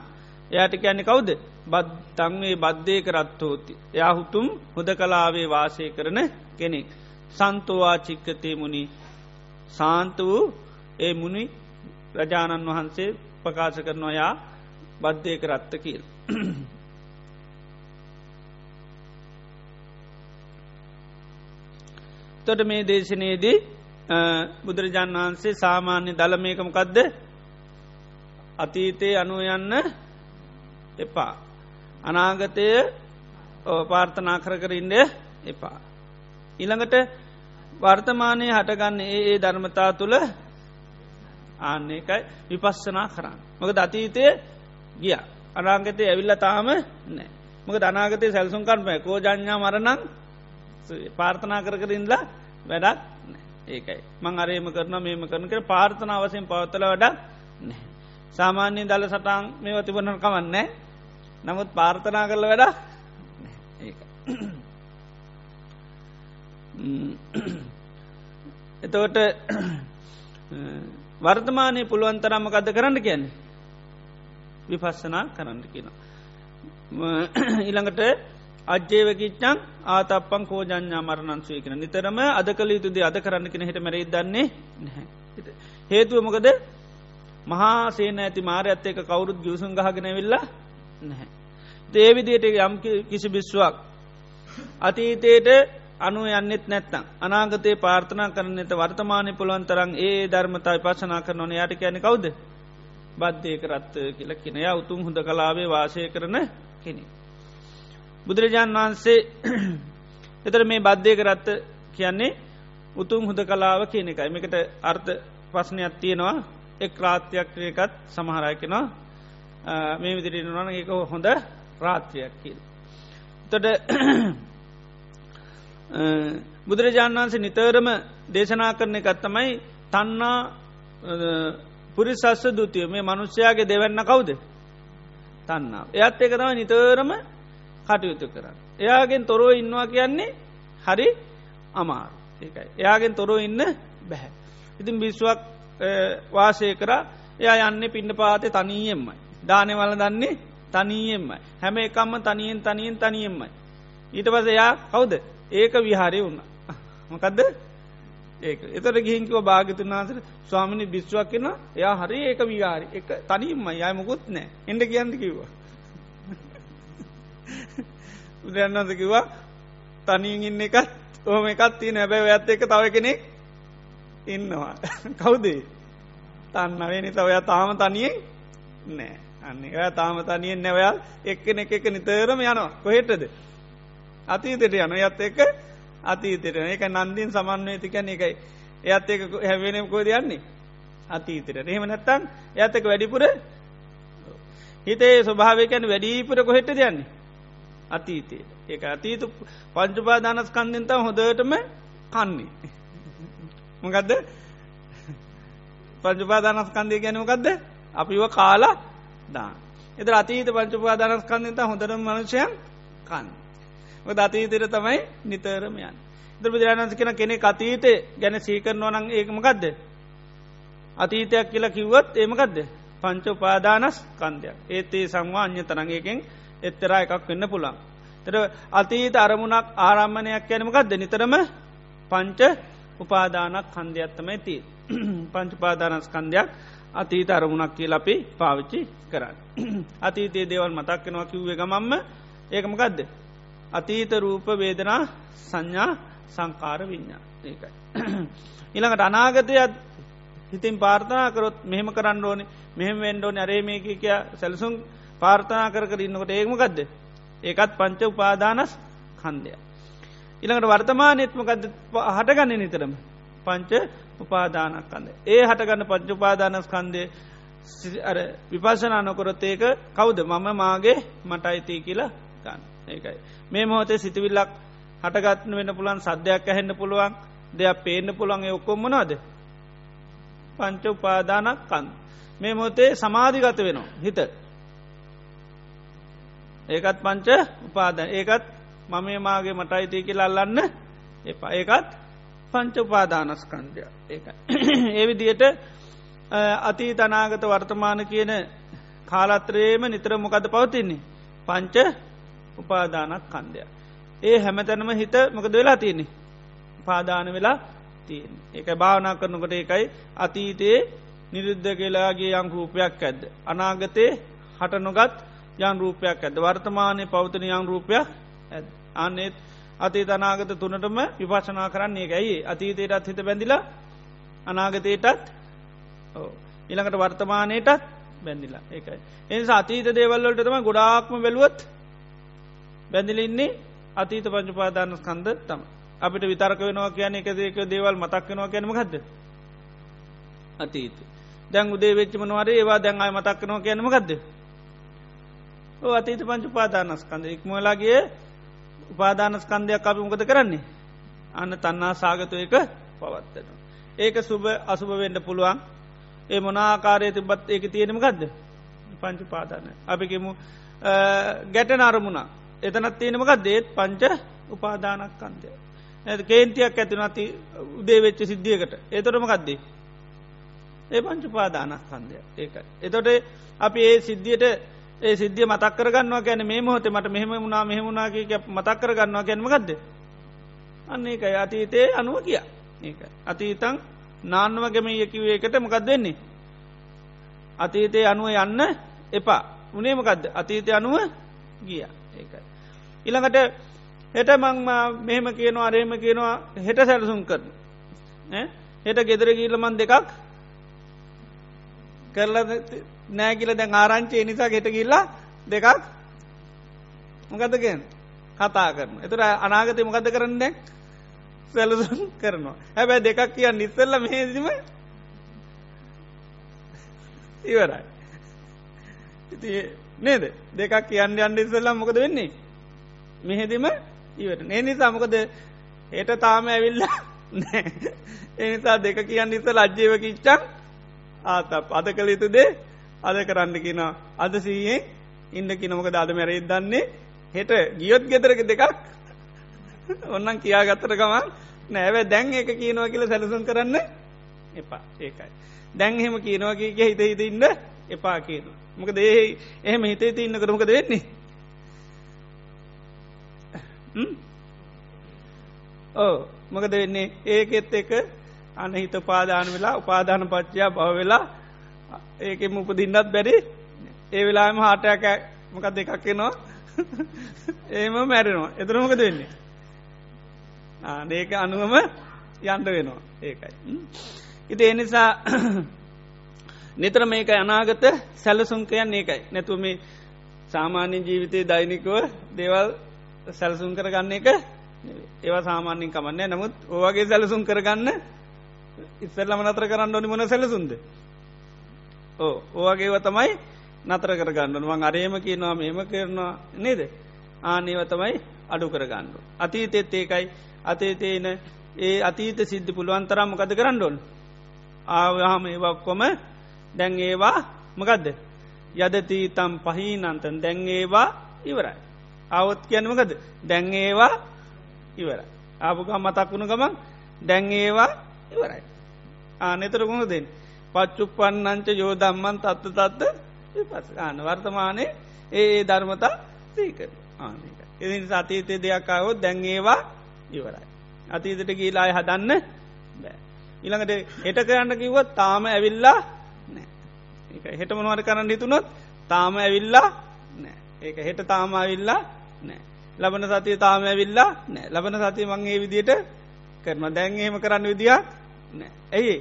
එයාට කියන්නේ කවුද? බත්තංවේ බද්ධය කරත්හෝති. එයා හුතුම් හොද කලාවේ වාසය කරන කෙනෙක්. සන්තෝවා චික්කතේ මුණි සාන්ත වූ ඒ මුණි රජාණන් වහන්සේ ප්‍රකාශ කරනවා යා බද්ධය කරත්ත කියල්. තොට මේ දේශනයේදී බුදුරජාණන් වහන්සේ සාමාන්‍ය දළමයකමකක්ද අතීතයේ අනු යන්න එපා. අනාගතය පාර්ථනා කර කරින්ඩ එපා. ඉළඟට වර්තමානය හටගන්න ඒ ඒ ධර්මතා තුළ ආන්නේකයි විපස්සනා කරන්න. මොක අතීතය ගිය. අනාගතය ඇවිල්ල තාම නෑ. මොක දනාගතය සැල්සුම් කරමය කෝජඥා මරණං පාර්ථනා කර කරින්ලා වැඩක් ඒකයි. මං අරේම කරන මේම කරන කර පාර්ථන අවසයෙන් පවත්තල වැඩක් නෑ. සාමාන්‍යය දල සටන් මේ වතිබනල් කවන්නේ නමුත් පාර්ථනා කරල වැඩ එතවට වර්තමානය පුළුවන්තරම්ම ගද කරන්න කියන්නේ විපස්සනා කරන්න කියන. ඉළඟට අජ්‍යයවකිච්චන් ආතපන් කෝජඥා මරණන්සුය කියෙන නිතරම අද කළ යුතුදේ අද කරන්න කෙන හිට මැරයි දන්නේ නැහැ. හේතුව මොකද මහා සේන ඇති මාරඇත් එක කවුරුත් ගියසුන් ගහගෙන වෙල්ලා නැහැ. දේවිදියට යම් කිසි බිස්්වක් අතීතයට අනු යන්නෙත් නැත්තම් අනාගතයේ පාර්ථනා කරන්නත වර්තමානය පුළුවන් තරන් ඒ ධර්මතයි පශනා කරනවන යට කියන කවුද බද්ධය කරත්ත කියල කෙනය උතුම් හොඳ කලාවේ වාසය කරන කෙනෙ. බුදුරජාණන් වහන්සේ එතර මේ බද්ධය කරත්ත කියන්නේ උතුම් හොඳ කලාව කියන එකයි මේකට අර්ථ පස්නයක් තියෙනවා එක් රාත්‍යයක්කත් සමහරයකෙනවා මේ විදිරි නොන එක හොඳ රාත්‍රයක් කියල්. තොට බුදුරජාණන් වන්සේ නිතරම දේශනා කරන එකත්තමයි තන්නා පුරිසස්ස දුතිය මේ මනුෂ්‍යයාගේ දෙවන්න කවුද තන්නා. එයත් එක තම නිතරම කටයුතු කරන්න. එයාගෙන් තොරෝ ඉන්නවා කියන්නේ හරි අමාරු ඒකයි. එයාගෙන් තොරෝ ඉන්න බැහැ. ඉතින් බිස්වක් වාසය කර එයා යන්න පිණ්ඩ පාත තනීයෙන්මයි. දානවල දන්නේ තනීයෙන්මයි. හැම එකම්ම තනියෙන් තනියෙන් තනියෙන්මයි. ඊට පස එයා කවුද ඒක විහාරය වුණ. මොකදද? ඒක. එතට ගිහින්කිව භාගතුන් වහන්සර ස්වාමිනි බිස්්වක් කෙන එයා හරි ඒක විහාරි. එක තනින්ම යමකුත් නෑ එඩ කියන්න කිව්වා. බුදුරන්නස කිවා තනින් ඉන්න එකත් ඕම එකත් තිය නැබැ ඇත්ත එක තව කෙනෙක් ඉන්නවා. කවුදේ තන්නවෙනි තවය තාම තනියෙන් නෑ අන්න ඔය තාම තනියෙන් නැවයාල් එක්කන එක එක නිතරම යනවා. කොහෙටද? අතීතයට යන. යත් එක අතීතයට එක නන්දින් සමන්වේතිකන එකයි එයත් එක හැවෙනම් කෝද යන්නේ? අතීතයට. එහෙම නැත්තන් ඇතක වැඩිපුර හිතේ ස්වභාවකයන් වැඩීපුර කොහෙට යන්නේ? අතීතයේ ඒක අතීතු පංචුපා දනස්කන්දෙන්ත හොදටම කන්නේ. මොකදද? පංචුපා දනස්කන්දය ගැනමකක්ද අපිව කාලා දා. එත අතීත පංචුපාදානස්කන්දත හොඳර මනුෂයන් කන්න. අතීතර තමයි නිතරමයන්. ද බුදුරජාණන්ස කෙන කෙනෙ අතීතය ගැන සීකරනවා නං ඒකමකක්ද. අතීතයක් කියලා කිව්වත් ඒමකක්ද. පංච උපාදානස් කන්දයක් ඒත්තේ සංවා අ්‍ය තරගයකෙන් එත්තරා එකක් වෙන්න පුළන්. තර අතීත අරමුණක් ආරම්මණයක් යැනමකක්ද නිතරම පංච උපාදානක් කන්දයක්ත්තමයි ති. පංච උපාදානස්කන්දයක් අතීත අරමුණක් කිය ලපි පාවිච්චි කරන්න. අතීතයේ දේවල් මතක්කෙනවා කිව්වේ ගමම්ම ඒකමකක්ද. අතීත රූප වේදනා සංඥා සංකාර විඤ්ඥා ඒකයි. ඉළඟට අනාගතයත් හිතින් පාර්ථනා කරොත් මෙහෙම කරන්න ඕනේ මෙහෙම වෙන්ඩෝ නරේ මේක කිය සැලසුම් පාර්ථනා කර කර ඉන්නකොට ඒකමකක්ද ඒකත් පංච උපාදානස් කන්දය. ඉළඟට වර්තමානයත්මකද හටගන්න නිතරම පංච උපාදානක්කන්ද. ඒ හටගන්න පංච උපාදානස්කන්දය විපශනා නොකොරොත් ඒක කවුද මම මාගේ මට අයිතිය කියලා ගන්න. ඒකයි. මේ මොහොතේ සිතිවිල්ලක් හටගත්න වෙන පුළන් සද්‍යයක් ඇහෙන්න්න පුළුවන් දෙයක් පේන්න පුළන් ඔක්කොම්මනවාද පංච උපාදානක් කන් මේ මොතේ සමාධිගත වෙනවා හිත. ඒකත් පංච උපාද ඒකත් මම මාගේ මට අයිතිය කියලා අල්ලන්න එපා. ඒකත් පංච උපාදානස්කන්දය ඒකයි. ඒවිදියට අති තනාගත වර්තමාන කියන කාලත්‍රයේම නිතර මොකද පවතින්නේ? පංච උපාදානක් කන්දය ඒ හැමතැනම හිත මොකද වෙලා තියන්නේ? පාදාන වෙලා තියෙන් ඒක භාවනා කරනකොට ඒකයි අතීතයේ නිරුද්ධ කියලාගේ යං රූපයක් ඇද්ද. අනාගතයේ හට නොගත් යන් රූපයක් ඇද වර්තමානය පෞතන යං රූපයක් ඇද අන්නේත් අතේ අනාගත තුනටම විපශනා කරන්නේ ඇයි අතීතයටත් හිත බැඳිලා අනාගතයටත් ඉළඟට වර්තමානයටත් බැඳිලා ඒකයි. එනිසා අතීත දේවල්වලට තම ගොඩාක්ම බැලුවත් බැඳිලින්නේ අතීත පංචපාදාන ස්කන්ද තම අපිට විතරක වෙනවා කියන එක දේක දේවල් මතක් වෙනවා කියනම ගදද අතීත දැන් උදේ වෙච්චමනවාරේ ඒවා දැන් අය මතක්කනවා කියනම ගදද ඕ අතීත පංච උපාදානස්කන්ද ඉක්මලාගේ උපාදානස්කන්දයක් අපි මොකද කරන්නේ? අන්න තන්නා සාගතයක පවත්තන. ඒක සුභ අසුභ වෙන්ඩ පුළුවන්. ඒ මොනාකාරය තිබත් ඒක තියෙනම ගදද පංච පාදාන අපිකෙමු ගැටන අරමුණා එතනත් තියෙනමක දේත් පංච උපාදානක්කන්දය. ඇ කේන්තියක් ඇතිනති උදේ වෙච්ච සිද්ධියකට ඒතොටම කද්දේ. ඒ පංච උපාදානස්කන්දය ඒකයි. එතොට අපි ඒ සිද්ධියට ඒ සිද්ධිය මතක් කරගන්නවා ගැන මේ මොහොතේ මට මෙහෙම වුණා මෙහෙමුණනා කිය මතක් කරගන්නවා ගැනමගදද. අන්න ඒකයි අතීතයේ අනුව කිය ඒක. අතීතං නාන්නවගම යකිවේ එකට මොකක් දෙන්නේ. අතීතය අනුව යන්න එපා උනේමකක්ද අතීතය අනුව ගිය ඒකයි. ඉළඟට හෙට මං මෙහෙම කියනවා අරේම කියනවා හෙට සැලසුම් කරන. හෙට ගෙදර ගීලමන් දෙකක් කරලා නෑගිල දැන් ආරංචේ නිසා ගෙට කිල්ලා දෙකක් මොකදගෙන් කතා කරන. එතුර අනාගතය මොකද කරන්න සැලසුම් කරනවා. හැබැ දෙකක් කියන්න නිස්සල්ල මෙහෙදිම ඉවරයි. ඉති නේද? දෙකක් කියන්න අන්න ඉස්සල්ලා මොකද වෙන්නේ. මෙහෙදිම ඉවට ඒ නිසා මොකද? ඒට තාම ඇවිල්ල එනිසා දෙක කියන්න ඉස ලජ්ජයව කිච්චක් ආත අද කළ යුතු දේ අද කරන්න කියෙන අද සීයෙන් ඉන්න කිනමක දාද මැරෙත් දන්නේ? හෙට ගියොත් ගෙතරක දෙකක්. ඔන්නන් කියා ගත්තර ගමන් නෑවැ දැන් එක කියනවා කියල සැලසුම් කරන්න එපා. ඒකයි. දැන් එහෙම කියනවා කිය හිත හිත ඉන්න. එපා කියන. මොක දේ එහෙම හිතේ ඉන්න කරමක දෙන්නේ. ඕ මොකද වෙන්නේ? ඒකෙත් එක අන හිත පාදාන වෙලා උපාධාන පච්චයා බව වෙලා ඒකෙම උපදින්නත් බැරි. ඒ වෙලාම හාටයක් මොකක් දෙකක් නවා ඒම මැරෙනවා. එතරමකද වෙන්නේ? ඒක අනුවම යන්ඩ වෙනවා. ඒකයි. ඉති එනිසා නිතර මේක අනාගත සැලසුන්කයන් ඒකයි. නැතුව මේ සාමාන්‍ය ජීවිතය දෛනිකව දේවල් සැලසුම් කරගන්න එක ඒවා සාමාන්‍යින් කමන්න නමුත් ඕවගේ සැලසුම් කරගන්න ඉස්සල්ලම නතර කරන්න ඕනි මොන සැලසුන්ද ඕ ඕවගේව තමයි නතර කරගන්න වන් අරේම කියනවා මෙම කරනවා නේද? ආනේව තමයි අඩු කරගන්න. අතීතෙත් ඒකයි. අතේතේන ඒ අතීත සිද්ධි පුළුවන් තරම් මොකද කරන්න ඕන්? ආවහම ඒවක්කොම දැන් ඒවා මකදද යදතීතම් පහීනන්තන් දැන්ඒවා ඉවරයි. අවුත් කියනමකද දැන්ඒවා ඉවර. ආපුකම් මතක්වුණු ගමන් දැන්ඒවා ඉවරයි. ආනෙතර ගුණ දෙෙන් පච්චුපන්නංච යෝදම්මන් තත්ත තත්ත පස ආන වර්තමානය ඒ ධර්මතා සීකර ආනක. එදි සතීතය දෙයක්කාවොත් දැන්ඒවා ඉවරයි. අතීතට ගීලාය හදන්න බෑ. ඉළඟට හෙට කරන්න කිව්වත් තාම ඇවිල්ලා නෑ. හෙට මොනවට කරන්න හිතුනොත් තාම ඇවිල්ලා නෑ. ඒක හෙට තාම ඇවිල්ලා නෑ. ලබන සතිය තාම ඇවිල්ලා නෑ. ලබන සතිය මංගේ විදියට කරම දැන් එහෙම කරන්න විදිියක් නෑ. ඇයි?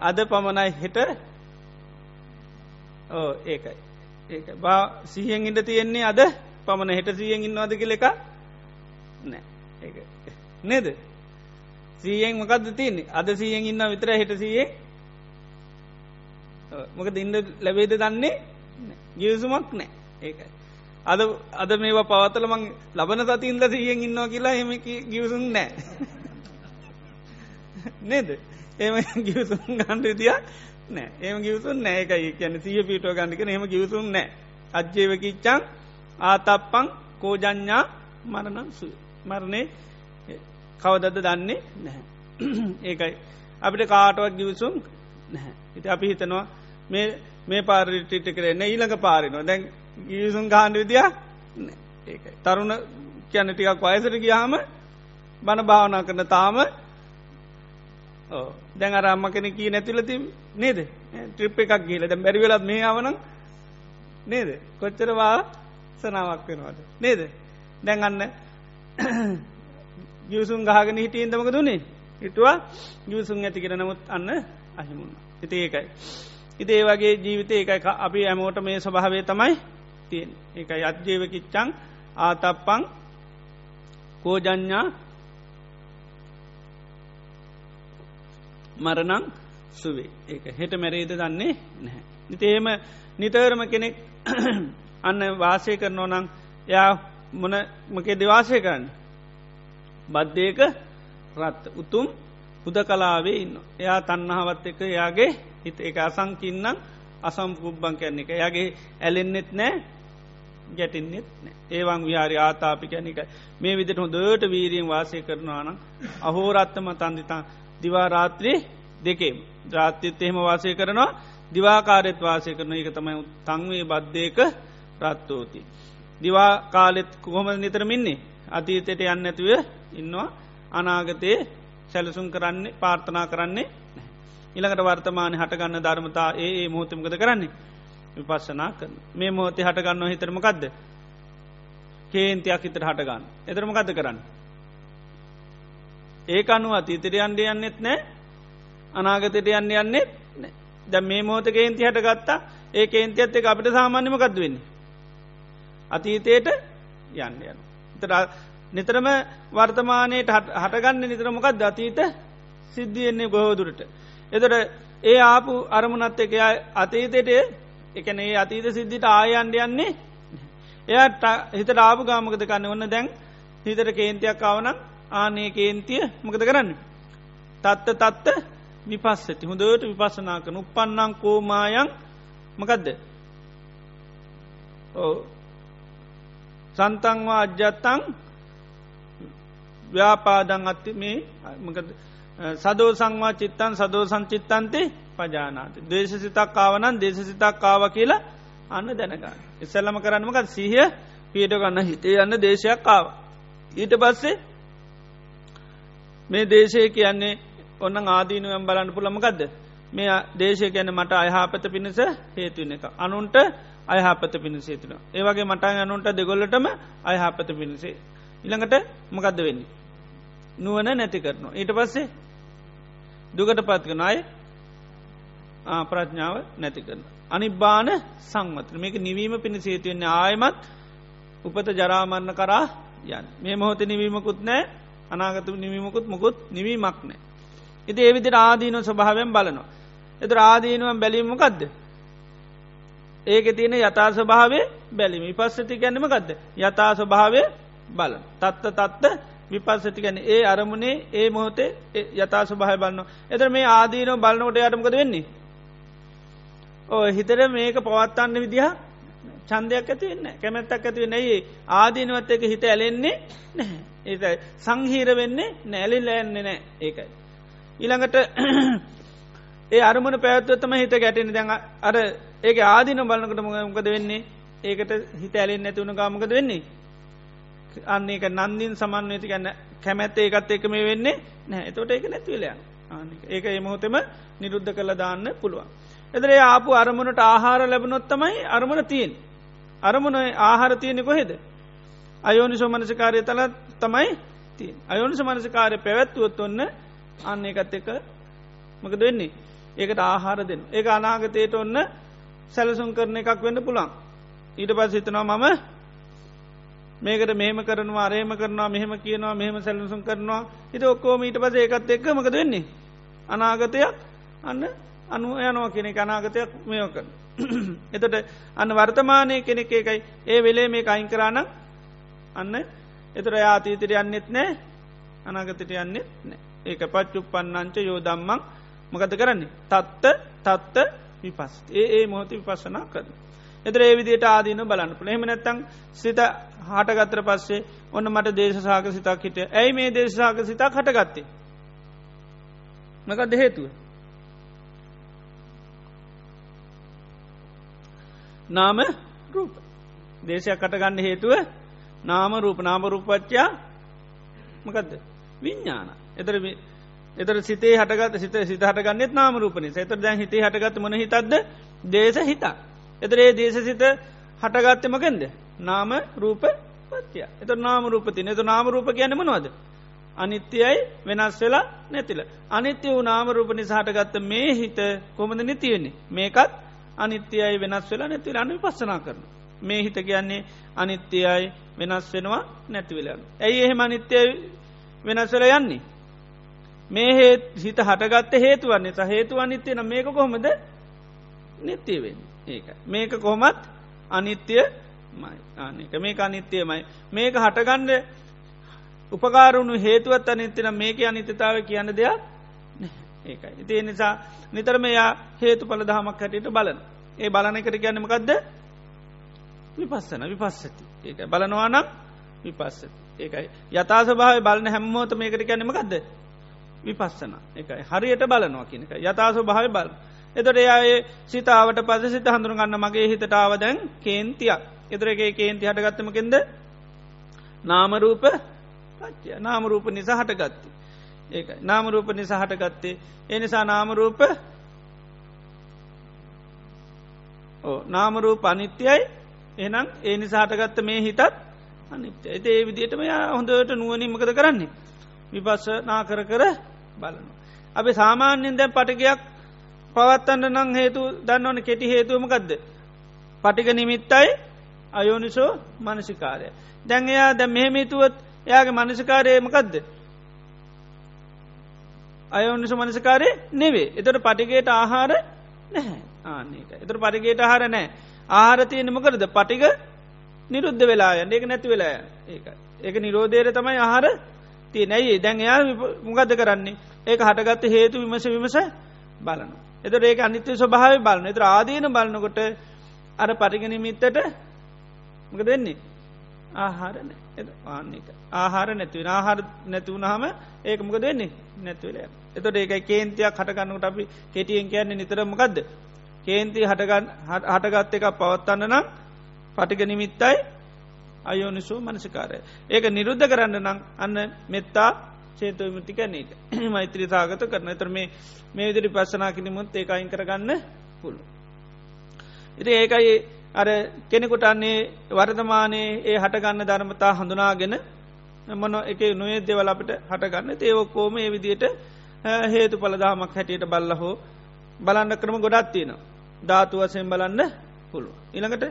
අද පමණයි හෙට ඕ ඒකයි. ඒක බා සිහියෙන් ඉට තියෙන්නේ අද පමණ හෙට සියෙන් ඉන්නවාද කියල එක නෑ. ඒ නේද? සීයෙන් මකක්ද තියන්නේ? අද සීයෙන් ඉන්න විතර හිට සීයේ මොක ඉන්න ලැබේද දන්නේ ගියසුමක් නෑ ඒකයි අද අද මේවා පවතල මං ලබන සතින්ද සීයෙන් ඉන්නවා කියලා හෙම ගියසුම් නෑ නේද? එම ගියසුම් ගණ්ඩ විදිිය නෑ ඒම ගියසුන් නෑකයි කියන්න සිය පිටුව ගණඩික හෙම ගියසුම් නෑ අජ්‍යවකිච්චන් ආතප්පං කෝජඥා මරණම් සු මරණය කවදද දන්නේ නැහැ. ඒකයි. අපිට කාටවත් ගිවිසුම් නැහැ. ඉති අපි හිතනවා මේ පාරිටිට කරන්න ඊළඟ පාරිනවා. දැන් ගිවිසුම් ගාණ්ඩ විදිිය? ඒකයි තරුණ කියන්න ටිකක් වයසට ගියාම බණ භාවනා කරන තාම දැන් අරම්ම කෙන කී නැතිලති නේද? ට්‍රිප් එකක් ගීල දැ බැරිවෙලත් මේ ආවන නේද? කොච්චරවා සනාවක් වෙනවාද? නේද? දැන් අන්න ගියවසුන් ගහගෙන හිටියෙන් දමක දුන්නේ හිටවා ගියවසුන් ඇති කර නමුත් අන්න අහිමුණ හිත ඒකයි. ඉති ඒ වගේ ජීවිතය එකයි අපි ඇමෝට මේ ස්වභාවේ තමයි තියෙන් එක අත්ජීවකිච්චං ආතප්පං කෝජඥා මරණං සුවේ ඒක හෙට මැරේද දන්නේ නැහැ. නිතේම නිතරම කෙනෙක් අන්න වාසය කරනෝ නං යා මොන මකේ දෙවාසය කරන්න බද්ධයක රත් උතුම් හුද කලාවේ ඉන්න. එයා තන්නහාවත් එක එයාගේ හිත එක අසංකින්නම් අසම්පුබ්බං කැන්න එක යගේ ඇලෙන්න්නෙත් නෑ ගැටින්නෙත් ඒවන් විහාරි ආතාපිකැනික මේ විදිට හොදට වීරියෙන් වාසය කරනවාන අහෝරත්තම තන්දිතා දිවාරාත්‍රී දෙකේ ද්‍රාත්‍යත් එහෙම වාසය කරනවා දිවාකාරෙත් වාසය කරන එක තමයි තංවේ බද්ධයක රත්තෝති. දිවා කාලෙත් කොහොම නිතරමින්නේ අතීතයට යන්න ඇතුව ඉන්නවා. අනාගතයේ සැලසුම් කරන්නේ පාර්ථනා කරන්නේ ඉළඟට වර්තමාන හටගන්න ධර්මතා ඒ මෝතමකද කරන්නේ? විපස්සනා කරන මේ මෝතේ හටගන්න හිතරමකක්ද කේන්තියක් හිතර හටගන්න. එතරමකද කරන්න? ඒ අනුව අතීතර යන්ඩ යන්නෙත් නෑ. අනාගතයට යන්න යන්නෙත් ද මේ මෝත කේන්ති හට ගත්තා ඒ කේන්ති ඇත්ත එක අපිට සාමාන්‍යමකක්ද වෙන්නේ? අතීතයට යන්න යන නිතරම වර්තමානයට හටගන්න නිතරමකක් දතීත සිද්ධියෙන්නේ ගොහෝදුරට. එතට ඒ ආපු අරමුණත් එක අතීතයට එකන ඒ අතීත සිද්ධිට ආයන්ඩ යන්නේ එයට හිත ආපු ගාමකද කන්න ඔන්න දැන් හිතට කේන්තියක් අවනම් ආනේ කේන්තිය මකද කරන්න. තත්ත තත්ත විපස්සති. හොඳට විපස්සනා කන උපන්නං කෝමායන් මකදද? සන්තංවා අජ්‍යත්තං ව්‍යාපාදං අත්ති මේ සදෝ සංවා චිත්තන් සදෝ සංචිත්තන්තේ පජානාත. දේශ සිතක් කාවනන් දේශ සිතක් කාව කියලා අන්න දැනගන්න. ඉස්සල්ලම කරන්නමකත් සිහිය පියට ගන්න හිතේ යන්න දේශයක් කාව. ඊට පස්සේ මේ දේශය කියන්නේ ඔන්න ආදීනුවම් බලන්න පුළමකක්ද. මේ දේශය ගැන මට අයහාපත පිණිස හේතුවන එක. අනුන්ට අයහපත පිණිසේතුන. ඒවගේ මට අනුන්ට දෙගොල්ලටම අයහපත පිණිසේ. ඉළඟට මකක්ද වෙන්නේ. නුවන නැති කරනවා. ඊට පස්සේ දුකට පත්කන අය ප්‍රඥාව නැති කරන. අනිබ්බාන සංවතන මේක නිවීම පිණිසේතුවන්නේ ආයමත් උපත ජරාමරණ කරා යන් මේ මොහොත නිවීමකුත් නෑ අනාගත නිවීමකුත් මොකුත් නිවීමක් නෑ. ඉති ඒවිදි ආදීන ස්වභාවයෙන් බලනවා. එත ආදීනුවම් බැලීමකක්ද. ඒක තියෙන යථා ස්වභාවය බැලිම පස්සති ගැනීම ගදද යථා ස්වභාවය බල තත්ත තත්ත විපස්සති ගැන ඒ අරමුණේ ඒ මොහොතේ යථා ස්වභාය බලන්න එතර මේ ආදීනව බලන්නකොට යටමකද වෙන්නේ? ඕ හිතර මේක පවත්තන්න විදිහ චන්දයක් ඇතිවෙන්න කැමැත්තක් ඇතිව නැයි ආදීනවත් එක හිත ඇලෙන්නේ නැහැ. ඒ සංහීර වෙන්නේ නැලි ලෑන්නේ නෑ ඒකයි. ඊළඟට ඒ අරමුණ පැත්වත්තම හිත ගැටෙන දැන් අර ඒක ආදින බලනකට මොකද වෙන්නේ? ඒකට හිත ඇලෙන් නැතිවුණ ගාමකද වෙන්නේ? අන්න එක නන්දින් සමන්වති ගන්න කැමැත්ත ඒකත් එක මේ වෙන්නේ නෑ එතොට ඒක නැතිවලයන් ඒක. එමහොතෙම නිරුද්ධ කළ දාන්න පුළුවන්. එදරේ ආපු අරමුණට ආහාර ලැබනොත්තමයි අරමුණ තියෙන්. අරමුණ ආහාර තියෙනෙ කොහෙද. අයෝනිසෝ මනසිකාරය තල තමයි තිය අයෝනිස මනසිකාරය පැවැත්තුවොත් ඔන්න අන්න එකත් එක මකද වෙන්නේ? ඒකට ආහාර දෙන්න ඒ අනාගතයට ඔන්න සැලසුම් කරන එකක් වෙන්න පුළන් ඊට පස් හිතනවා මම මේකට මෙහම කරනවා අරේම කරනවා මෙහෙම කියනවා මෙහම සැලසුම් කරනවා. හිට ඔක්කෝම ඊට පස ඒකත් එක්ක මකද වෙන්නේ? අනාගතයක් අන්න අනු යනෝ කෙනෙ අනාගතයක් මෙයෝක එතට අන්න වර්තමානය කෙනෙක් ඒකයි. ඒ වෙලේ මේ අයින් කරාන අන්න එතර යාතීතර යන්නෙත් නෑ අනාගතට යන්නෙත් නෑ. ඒක පච්චුප් පන්නංච යෝ දම්මං මකද කරන්නේ? තත්ත තත්ත විපස් ඒ ඒ මොහොති විපස්සනා කරන. එතර ඒ විදියට ආදීන බලන්න පුළ එහම නැත්තං සිත හටගත්තර පස්සේ ඔන්න මට දේශසාක සිතක් හිට. ඇයි මේ දේශසාක සිතක් හටගත්තේ. මකද හේතුව. නාම රූප. දේශයක් කටගන්න හේතුව නාම රූප. නාම රූපච්චා මකදද? විඤ්ඥාන එතර එතර සිතේ හටගත් සිත සිත හටගන්නෙත් නාම රූපනි එතර දැන් හිතේ හටගත් මන හිතක්ද? දේශ හිතා. එතරේ දේශ සිත හටගත්තමකෙන්ද. නාම රූප පත්‍ය එත නාම රූපති එතු නාම රූප කියන්න මනවද. අනිත්‍යයයි වෙනස් වෙලා නැතිල. අනිත්‍ය වූ නාම රූප නිසාහටගත්ත මේ හිත කොමද නිතියෙන්නේ. මේකත් අනිත්‍යයයි වෙනස් වෙලා නැතිල අනු පස්සනා කරන. මේ හිත කියන්නේ අනිත්‍යයයි වෙනස් වෙනවා නැතිවෙලන්න. ඇයි එහෙම අනිත්‍යය වෙනස්වල යන්නේ. මේ හේත් හිත හටගත්ත හේතුවන්නේ සහ හේතු අනිත්‍යය නම් මේක කොහොමද නිත්‍යවෙන් ඒක මේක කොහොමත් අනිත්‍යය මයි ආනක මේක අනිත්‍යයමයි මේක හටගණ්ඩ උපකාරුණු හේතුවත් අනිත්‍යන මේක අනිත්‍යතාව කියන්න දෙයක් ඒකයි. ඉති නිසා නිතරම යා හේතු පල දහමක් හැටියට බලන. ඒ බලන එකට කියන්නමකක්ද විපස්සන විපස්සති. ඒක බලනවා නම් විපස්සති. ඒකයි. යථ සභාව බලන හැම්මෝත මේකට කියන්නමකක්ද විපස්සන. එකයි හරියට බලනවා කියනක යථස භාව බල. එතොට එයායේ සිතාවට පද සිත හඳුරු ගන්න මගේ හිතටාව දැන් කේන්තියක්. එතරගේ කේන්ති හටගත්තමකෙන්ද නාමරූප පච්චය නාමරූප නිසා හටගත්ති. ඒක නාමරූප නිසා හටගත්තේ. එනිසා නාමරූප නාමරූප අනිත්‍යයි. එනම් ඒ නිසාහටගත්ත මේ හිතත් අනිත්‍ය ඇති ඒ විදිටම යා හොඳට නුවනිමකද කරන්නේ? විපස්ස නා කර කර බලනවා. අපි සාමාන්‍යෙන් දැන් පටිකයක් පවත්තන්න නං හේතු දන්න ඕන. කෙටි හේතුවමකක්ද. පටික නිමිත්තයි අයෝනිසෝ මනසිකාරය. දැන් එයා දැ මෙහෙමිතුවත් එයාගේ මනසිකාරයමකක්ද. අයෝනිසු මනසිකාරය නෙවේ එතට පටිගේට ආහාර නැහැ. ආනක එතර පටිගේට ආහාර නෑ ආහාරතිය නමකරද පටික නිරුද්ධ වෙලා ඒක නැති වෙලා ඒක. ඒක නිරෝධයට තමයි ආහාර තිය නැයි දැන් එයා මුගද කරන්නේ? ඒක හටගත්ත හේතු විමස විමස බලන. එතට ඒක අනිත්‍ය ස්වභාව බලන එතර ආදීන බලනකොට අර පටිගනිමිත්තට මක දෙන්නේ ආහාරන ආන්නක ආහාර නැතිවෙන ආහාර නැතිවුණහම ඒක මොක දෙන්නේ නැතිවල එතට ඒක කේන්තියක් හටගන්නකට අපි කෙටියෙන් කියන්නේ නිතරමකක්ද කේන්ති හටගත්ත එක පවත්වන්න නම් පටිග නිමිත්තයි අයෝනිසෝ මනසිකාරය. ඒක නිරුද්ධ කරන්න නම් අන්න මෙත්තා චේතව විමතිකැනේක මෛත්‍රී සාගත කරන තර මේ මේ විදිරි පස්සනා කිනිමුත් ඒක අයින් කරගන්න පුළු. ඉති ඒකයි අර කෙනෙකුට අන්නේ වර්තමානයේ ඒ හටගන්න ධර්මතා හඳුනාගෙන මොන එක නොේ දෙවල අපට හටගන්න ඒවක්කෝම ඒ විදියට හේතු පලදාමක් හැටියට බල්ල හෝ බලන්න කරම ගොඩත් තියෙනවා. ධාතු වසයෙන් බලන්න පුළුව. ඉළඟට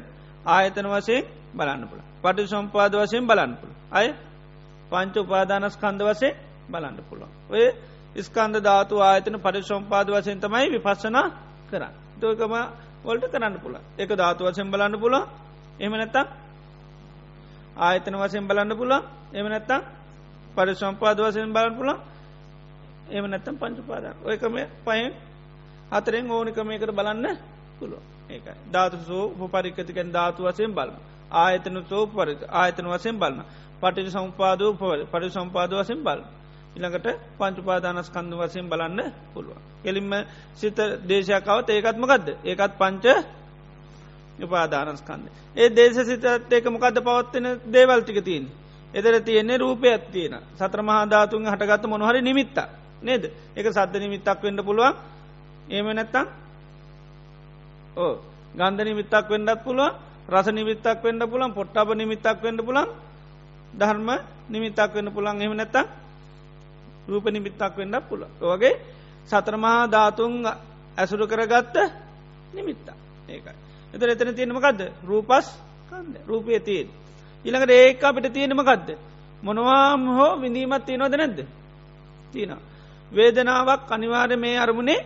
ආයතන වසයෙන් බලන්න පුළ පටි සම්පාද වසයෙන් බලන්න පුළ අය පංච උපාදානස් කන්ද වසේ බලන්න පුළුව ඔය ස්කන්ද ධාතු ආයතන පටි සම්පාද වසයෙන් තමයි විපස්සනා කරන්න. දකම වොල්ට කරන්න පුළ එක ධාතු වසයෙන් බලන්න පුළ එම නැත්තම් ආයතන වසයෙන් බලන්න පුළ එම නැත්තම් පරි සම්පාද වසයෙන් බලන්න පුළ එම නැත්තම් පංචුපාදන් ඔයකම පයෙන් හතරෙන් ඕනිකමයකට බලන්න පුළුව ඒක ධාතු සෝ උපපරික්කතිකැන් ධාතු වසයෙන් බලන්න. ආයතන සෝ පරි ආයතන වසයෙන් බලන්න. පටිට සම්පාදෝ පරි සම්පාද වසයෙන් බල ඉළඟට පංචුපාදානස් කන්දු වසයෙන් බලන්න පුළුව කෙලින්ම සිත දේශයකාවත් ඒකත්මකක්ද ඒකත් පංච උපාදානස්කන්ද ඒ දේශ සිතත් ඒක මොකක්ද පවත්වෙන දේවල්ටික තියන් එදර තියෙන්නේ රූපයක් තියෙන සත්‍ර මහාධාතුන් හටගත්ත මොනහරි නිමිත්ත නේද? එක සද්ධ නිමිත්තක් වෙන්න පුළුවන්. ඒම නැත්තම් ඕ ගන්ධ නිමිත්තක් වෙන්නත් පුළුවන්. රස නිමිත්තක් වෙන්න පුළන් පොට්ටබ නිමිත්තක් වෙන්න පුළන් ධර්ම නිමිත්තක් වෙන්න පුළන් එම නැත්තම් රූප නිමිත්තක් වෙන්න පුළ ඕගේ සතරමහා ධාතුන් ඇසුරු කරගත්ත නිමිත්තා ඒකයි. එතර එතන තියෙනමකක්ද රූපස් කන්ද රූපය තියෙන්. ඉළඟට ඒක අපිට තියෙනමකක්ද මොනවාම් හෝ විඳීමත් තියෙනවද නැද්ද? තියෙන වේදනාවක් අනිවාර්ය මේ අරමුණේ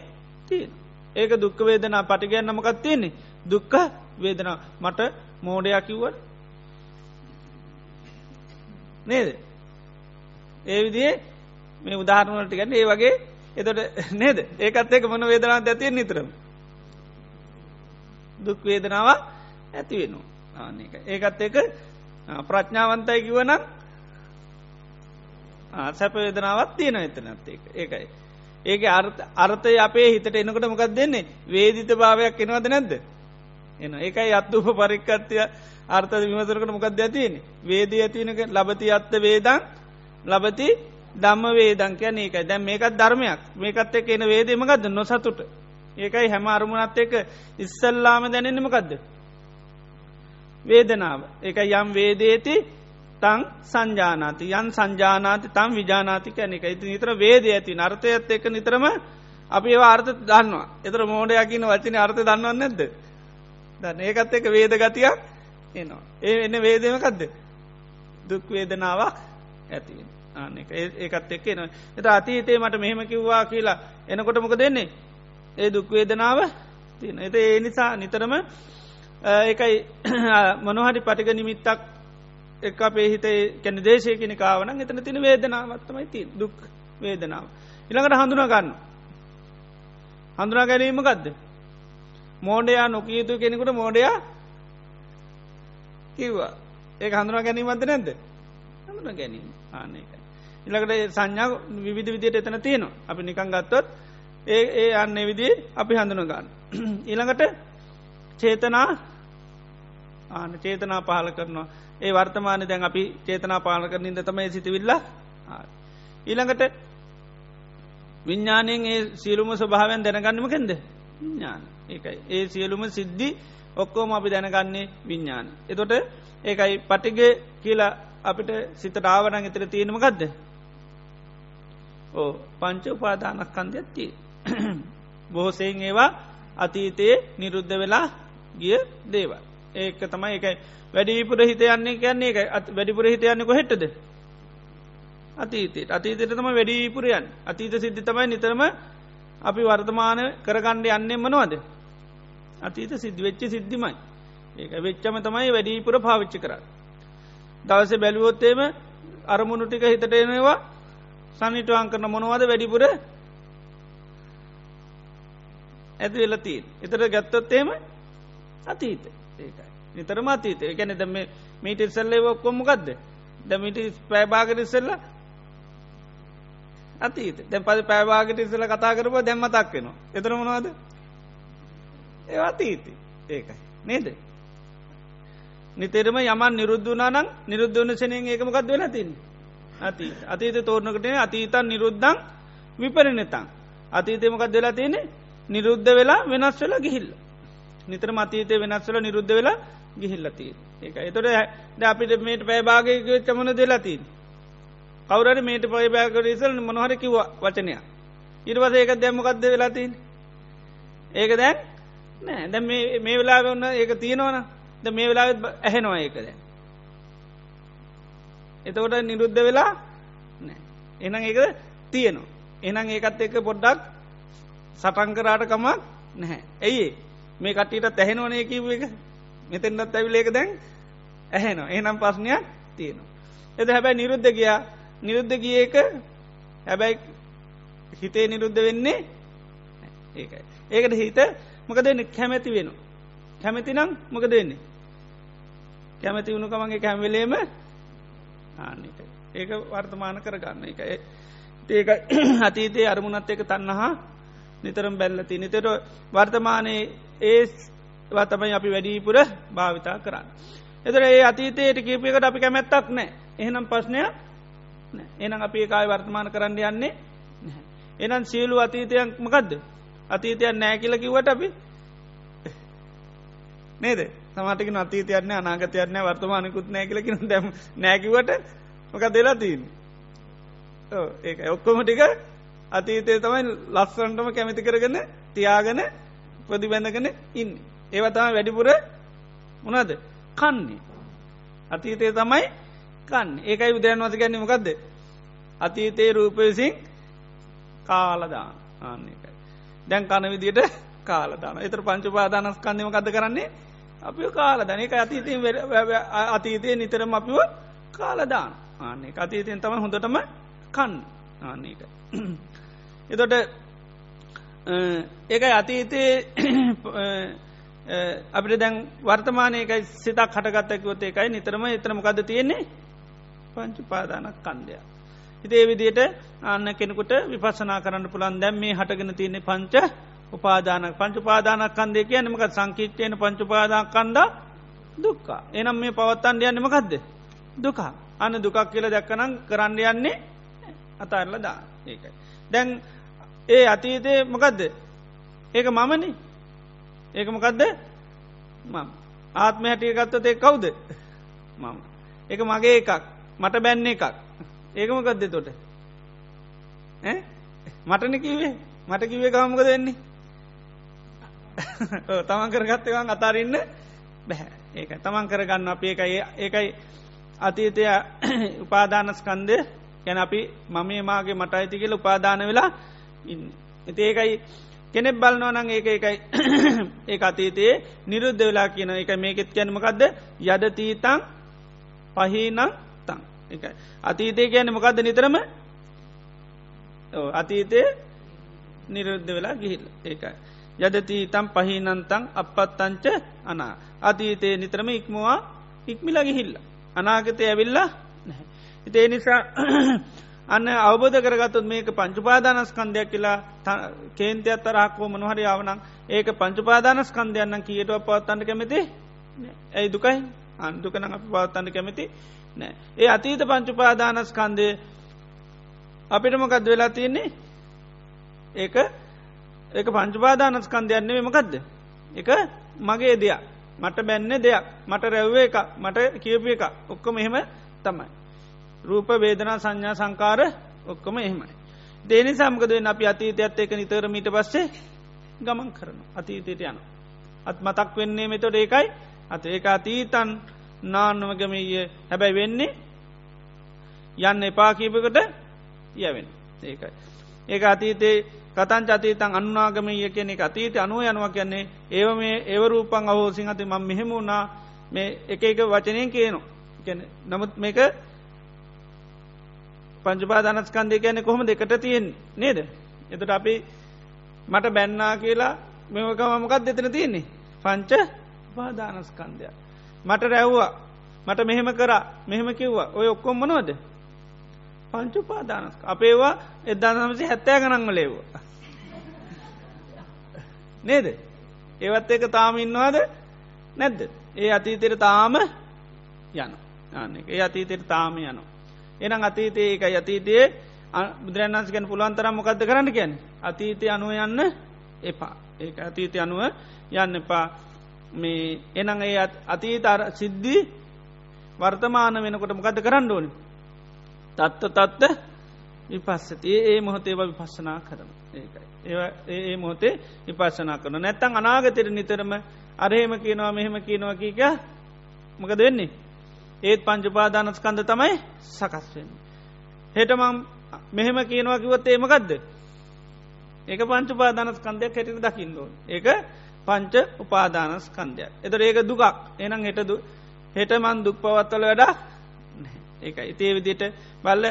තියෙන ඒක දුක්ක වේදනා පටිගයන් නමකත් තියෙන්නේ? දුක්ක වේදනා. මට මෝඩයක් කිව්වට නේද? ඒ විදිේ මේ උදාහරණවලට ගන්න ඒ වගේ එතොට නේද? ඒකත් ඒක මොන වේදනා ඇතිය නිතරම? දුක් වේදනාව ඇති වෙනවා. ඒකත් එක ප්‍රඥාවන්තයි කිවනම් සැප වේදනාවත් තියෙන එතනත් ඒක ඒකයි. ඒක අර්ථය අපේ හිතට එනකොට මොකක් දෙන්නේ? වේදිත භාවයක් එනවද නැද්ද? එන ඒකයි අත්තුප පරික්කත්තිය අර්ථ විමසරකට මොකක්ද ඇතියන වේදී ඇතිනක ලබති අත්ත වේදන් ලබති දම්ම වේදං කියන ඒකයි. දැන් මේකත් ධර්මයක්. මේකත් එක එන වේදීමකක්ද නොසතුට. ඒකයි හැම අරමුණත් එක ඉස්සල්ලාම දැනෙන්නමකක්ද වේදනාව. එක යම් වේදේති තං සංජානාති. යන් සංජානාති තම් විජානාති කැන එක ඉති නිතර වේද ඇති නර්තයත් එක නිතරම අපි ඒවා අර්ථ දන්නවා. එතර මෝඩයකින වචන අර්ථ දන්නවන්න නැද්ද? දන්න. ඒකත් එක වේද ගතියක් එනවා. ඒ එන්න වේදමකක්ද දුක් වේදනාවක් ඇතිවෙන ආන ඒකත් එක්ක එන එත අතීතේ මට මෙහෙම කිව්වා කියලා එනකොට මොක දෙන්නේ ඒ දුක්වේදනාව තියෙන එත ඒ නිසා නිතරම ඒකයි මොනහරි පටික නිමිත්තක් එක් අපේ හිතේ කැන දේශය කෙන කාවන එතන තින වේදනාවත්තමයි ති දුක් වේදනාව. ඉළඟට හඳුනා ගන්න. හඳුනා ගැනීම ගදද. මෝඩයා නොකීතු කෙනෙකුට මෝඩයා කිව්වා ඒ හඳුනා ගැනීමද නැද්ද හඳුන ගැනීම ආනකයි. ඉළකට සංඥා විවිධ විදියට එතන තියෙනවා. අපි නිකං ගත්තොත් ඒ ඒ අන්න විදි අපි හඳුන ගන්න. ඊළඟට චේතනා ආන චේතනා පාල කරනවා. ඒ වර්තමාන දැන් අපි චේතනා පාල කරනින්ද තමයි සිතිවිල්ල ඊළඟට විඤ්ඥානයෙන් ඒ සියලුම ස්වභාවයන් දැනගන්නමකෙන්ද විඤ්ඥාන ඒකයි. ඒ සියලුම සිද්ධි ඔක්කෝම අපි දැනගන්නේ විඤ්ඥාන. එතොට ඒකයි පටිගේ කියලා අපිට සිත රාවනං එතර තියෙනමකක්ද ඕ පංච උපාදානස්කන්ධයක්තිය බොහෝසයෙන් ඒවා අතීතයේ නිරුද්ධ වෙලා ගිය දේව ඒක තමයි එකයි වැඩිපුර හිතයන්නේ කියන්නේ එක වැඩිපුර හිතයන්නෙක හෙට්ටද අතීතයට. අතීතයට තම වැඩිපුරයන් අතීත සිද්ධි තමයි නිතරම අපි වර්තමාන කරගණ්ඩ යන්නේ මනවද? අතීත සිද්ධ වෙච්ච සිද්ධිමයි. ඒක වෙච්චම තමයි වැඩිපුර පාවිච්චි කර දවස බැලුවොත්තේම අරමුණු ටික හිතට එනවා. සනිටුවන් කරන මොනවද වැඩිපුර? ඇති වෙලතිී එතර ගත්තොත්තේම අතීත ඒකයි. නිතරම අතීත එකැන දම මීට ඉස්සල්ලේ ඔක්කොම්මකක්ද දමිට පෑභාගට ඉස්සල්ල අතීත දැ පද පෑවාගට ඉස්සල කතා කරප දැම්මතක් වෙනවා. එතර මොනවාද? ඒ අතීති ඒකයි. නේද? නිතරම යමන් නිරුද්ධනානං නිරුද්ධන සනයෙන් ඒකමකක් වෙලා තින් අති අතීත තෝරණකට අතීතන් නිරුද්ධං විපරිනතං අතීතමකක් දෙලා තියෙනෙ නිරුද්ධ වෙලා වෙනස් වෙලා ගිහිල්ල. නිතර මතීතය වෙනස් වෙලා නිරුද්ධ වෙලා ගිහිල්ලතිී. ඒක එතොට ද අපිට මේට පැබාගක චමන දෙලාතින්. කවරට මේට පයිබෑකට ඉසල් මොනහර කිව වචනය. ඉරිවස ඒක දැම්මකක්ද වෙලාතින්. ඒක දැන් නෑ දැ මේ වෙලා ඔන්න ඒක තියෙනවන ද මේ වෙලාත් ඇහෙනවා ඒක දැන්. එතකොට නිරුද්ධ වෙලා නෑ එනම් ඒක තියෙනවා. එනම් ඒකත් එක පොඩ්ඩක් සටන්කරාට කමක් නැහැ. ඇයි මේ කට්ටියට ඇහෙනවනේ කිව් එක මෙතෙන්න්නත් ඇවිලේක දැන් ඇහෙනවා එනම් පස්්නයක් තියෙනවා. එද හැබැයි නිරුද්ධ ගියා නිරුද්ධ ගිය එක හැබැයි හිතේ නිරුද්ධ වෙන්නේ ඒකයි. ඒකට හිත මොකද කැමැති වෙන. කැමති නම් මොක දෙන්නේ කැමති වුණුකමගේ කැම්වෙලේම ආන්නක ඒක වර්තමාන කරගන්න එක. ඒක අතීතයේ අරමුණත් එක තන්නහා නිතරම් බැල්ලති නිතර වර්තමානයේ ඒ වතමයි අපි වැඩීපුර භාවිතා කරන්න. එතර ඒ අතීතයට කීපයකට අපි කැමැත්තක් නෑ එහෙනම් ප්‍රශ්නය එනම් අපි ඒකායි වර්තමාන කරන්න යන්නේ එනම් සියලු අතීතයක් මකදද? අතීතයක් නෑ කියල කිවට අපි නේද? සමටක අතීතයන්න අනාගතයන්න වර්තමානකුත් නෑ කියලකින දැම නෑකිවට මොක දෙලා තිීන් ඒ ඔක්කොම ටික අතීතය තමයි ලස්සන්ටම කැමති කරගන්න තියාගන ප්‍රතිබැඳගෙන ඉන්න. ඒවතම වැඩිපුර මොනද කන්නේ. අතීතය තමයි කන්න. ඒකයි උදයන් වස ගැන්නේ මොකක්ද අතීතයේ රූපයසින් කාලදාන ආන්නේකයි දැන්. කන විදියට කාලදාන එතර පංචුපාදානස්කන්දම කද කරන්නේ? අපි කාලදන එක අතීතයෙන් අතීතය නිතරම අපිව කාලදාන ආන්නේ අතීතයෙන් තම හොඳටම කන්න. ආන්නේක එතොට ඒකයි අතීතයේ අපිට දැන් වර්තමානයකයි සිතක් හටගත්තකිවොත් ඒකයි නිතරම එතරමකද තියෙන්නේ? පංචු පාදානක් කන්දයක්. හිතේ විදියට අන්න කෙනෙකුට විපසනා කරන්න පුළන් දැම් මේ හටගෙන තියන්නේ පංච උපාදානක් පංචු පාදානක් කන්දේ කියනමක සංකීච්චයන පංචුපාදාන කන්ද දුක්කා. එනම් මේ පවත්තන්ඩ යන්නමකක්ද. දුකා අන්න දුකක් කියල දැක්කනම් කරන්න යන්නේ අතාරල දා ඒකයි. දැන් ඒ අතීතය මොකදද? ඒක මමනි. ඒක මොකදද? මම. ආත්ම හැටිය ගත්තතේ කවුද? මම. ඒක මගේ එකක්. මට බැන්නේ එකක්. ඒකමකක්ද තොට මටන කිවේ මට කිවේ කමක දෙන්නේ තමන් කරගත්තවන් අතාරන්න බැහැ. ඒක තමන් කරගන්න අප ඒකයි ඒකයි අතීතය උපාදානස්කන්දය ගැන අපි මමේ මාගේ මට අයිති කියල උපාදාන වෙලා ඉන්න. එති ඒකයි කෙනෙක් බලන්නවනං ඒක එකයි ඒ අතීතයේ නිරුද්ධ වෙලා කියන එක මේකෙත් කියැනමකක්ද යදතීතං පහිනං තං. එකයි. අතීතය කියන මොකක්ද නිතරම? අතීතය නිරුද්ධ වෙලා ගිහිල් ඒකයි. යදතීතම් පහිනන්තං අපත්තංච අනා. අතීතය නිතරම ඉක්මවා ඉක්මිලා ගිහිල්ල. අනාගතය ඇවිල්ලා නැහැ. ඉතේ නිසා අන්න අවබෝධ කරගත්තුත් මේක පංචුපාදානස්කන්දයක් කියලා කේන්තයක් තරහක්කෝ මනහරි ආවනං ඒක පංචුපාදානස්කන්දයන්න කියටව පවත්තන්න කැමති ඇයි දුකයි? අන්දුකන අප පවත්තන්න කැමති නෑ ඒ අතීත පංචුපාදානස්කන්දය අපිට මොකක්ද වෙලා තියෙන්නේ? ඒක ඒක පංචුපාදානස්කන්දයන්නේ මකදද? එක මගේ දෙයක්. මට බැන්න දෙයක්. මට රැව්ව එක මට කියපු එක ඔක්කොම එහෙම තමයි. රූප වේදනා සංඥා සංකාර ඔක්කොම එහෙමයි. දේනි සම්කද අපි අතීතයත් එක නිතර මීට පස්සේ ගමන් කරන අතීතයට යන. අත් මතක් වෙන්නේ මෙතොට ඒකයි. අත ඒක අතීතන් නාන්නවගමීය හැබැයි වෙන්නේ යන්න එපා කීපකට යවෙන ඒකයි. ඒක අතීතේ කතන් අතීතන් අන්නාගමීය කියන එක අතීත අනුව යනවා කියන්නේ ඒව මේ ඒවරූපන් අහෝසිං අති මං මෙහෙම වුණා මේ එක එක වචනයෙන් කියනවා නමුත් මේක පංචපාදානස්කන්දය කියන කොහොම දෙකට තියෙන් නේද. එතට අපි මට බැන්නා කියලා මෙමකම මොකක් දෙතන තියෙන්නේ. පංච පාදානස්කන්දය. මට රැව්වා මට මෙහෙම කරා මෙහෙම කිව්වා ඔය ඔක්කොම් මනෝද. පංචු පාදානස්ක අපේවා එදදා නමසි හැත්තෑ ගනන්ව ලේවා. නේද. ඒවත් එක තාම ඉන්නවාද නැද්ද. ඒ අතීතෙර තාම යන. අන්න ඒ අතීතෙර තාම යනවා. එනම් අතීතයේ එක අතීතයේ බුදුරන්න්ස ගැන පුළුවන්තරම් මොකක්ද කරන්න ගැන අතීතය අනුව යන්න එපා ඒ අතීතය අනුව යන්න එපා මේ එනං ඒ අතීත සිද්ධී වර්තමාන වෙනකොට මොකද කරන්න ඕනි තත්ත තත්ත විපස්සති ඒ මොහොතේ විපස්සනා කරන ඒකයි ඒ ඒ මොහොතේ විපස්සනා කරන නැත්තං අනාගතයට නිතරම අරහෙම කියනවා මෙහෙම කියනවා කීක මොකද වෙන්නේ ඒත් පංචුපාදානස්කන්ද තමයි සකස්වෙන්. හෙටමම් මෙහෙම කියනවා කිවත් ඒමකක්ද. ඒක පංචුපාදානස්කන්දයක් හැටිට දකිින්දෝ. ඒක පංච උපාදානස්කන්දයක්. එතර ඒක දුකක් එනම් හෙටදු හෙටමන් දුක් පවත්තල වැඩා ඒක ඉතේ විදිට බල්ල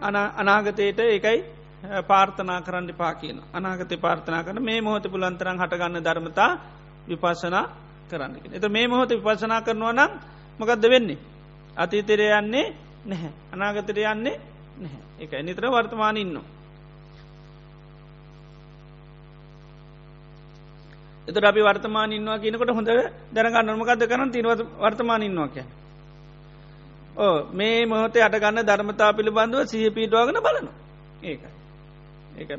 අනාගතයට ඒකයි පාර්ථනා කරන්න පා කියන. අනාගත පාර්ථනා කරන මේ මොහොත පුළන්තරන් හටගන්න ධර්මතා විපසනා කරන්න එත මේ මොහොත විපසනා කරනවා නම් මකක්ද වෙන්නේ? අතීතරය යන්නේ නැහැ. අනාගතර යන්නේ නැහැ. එක නිතර වර්තමාන ඉන්නවා. එතට අපි වර්තමාන ඉන්නවා කියනකොට හොඳ දැනගන්න නොමකක්ද කරන තිනව වර්තමාන ඉන්නවා කිය ඕ මේ මොහොතේ අටගන්න ධර්මතා පිළිබඳව සහ පීටවාගෙන බලනු ඒක ඒ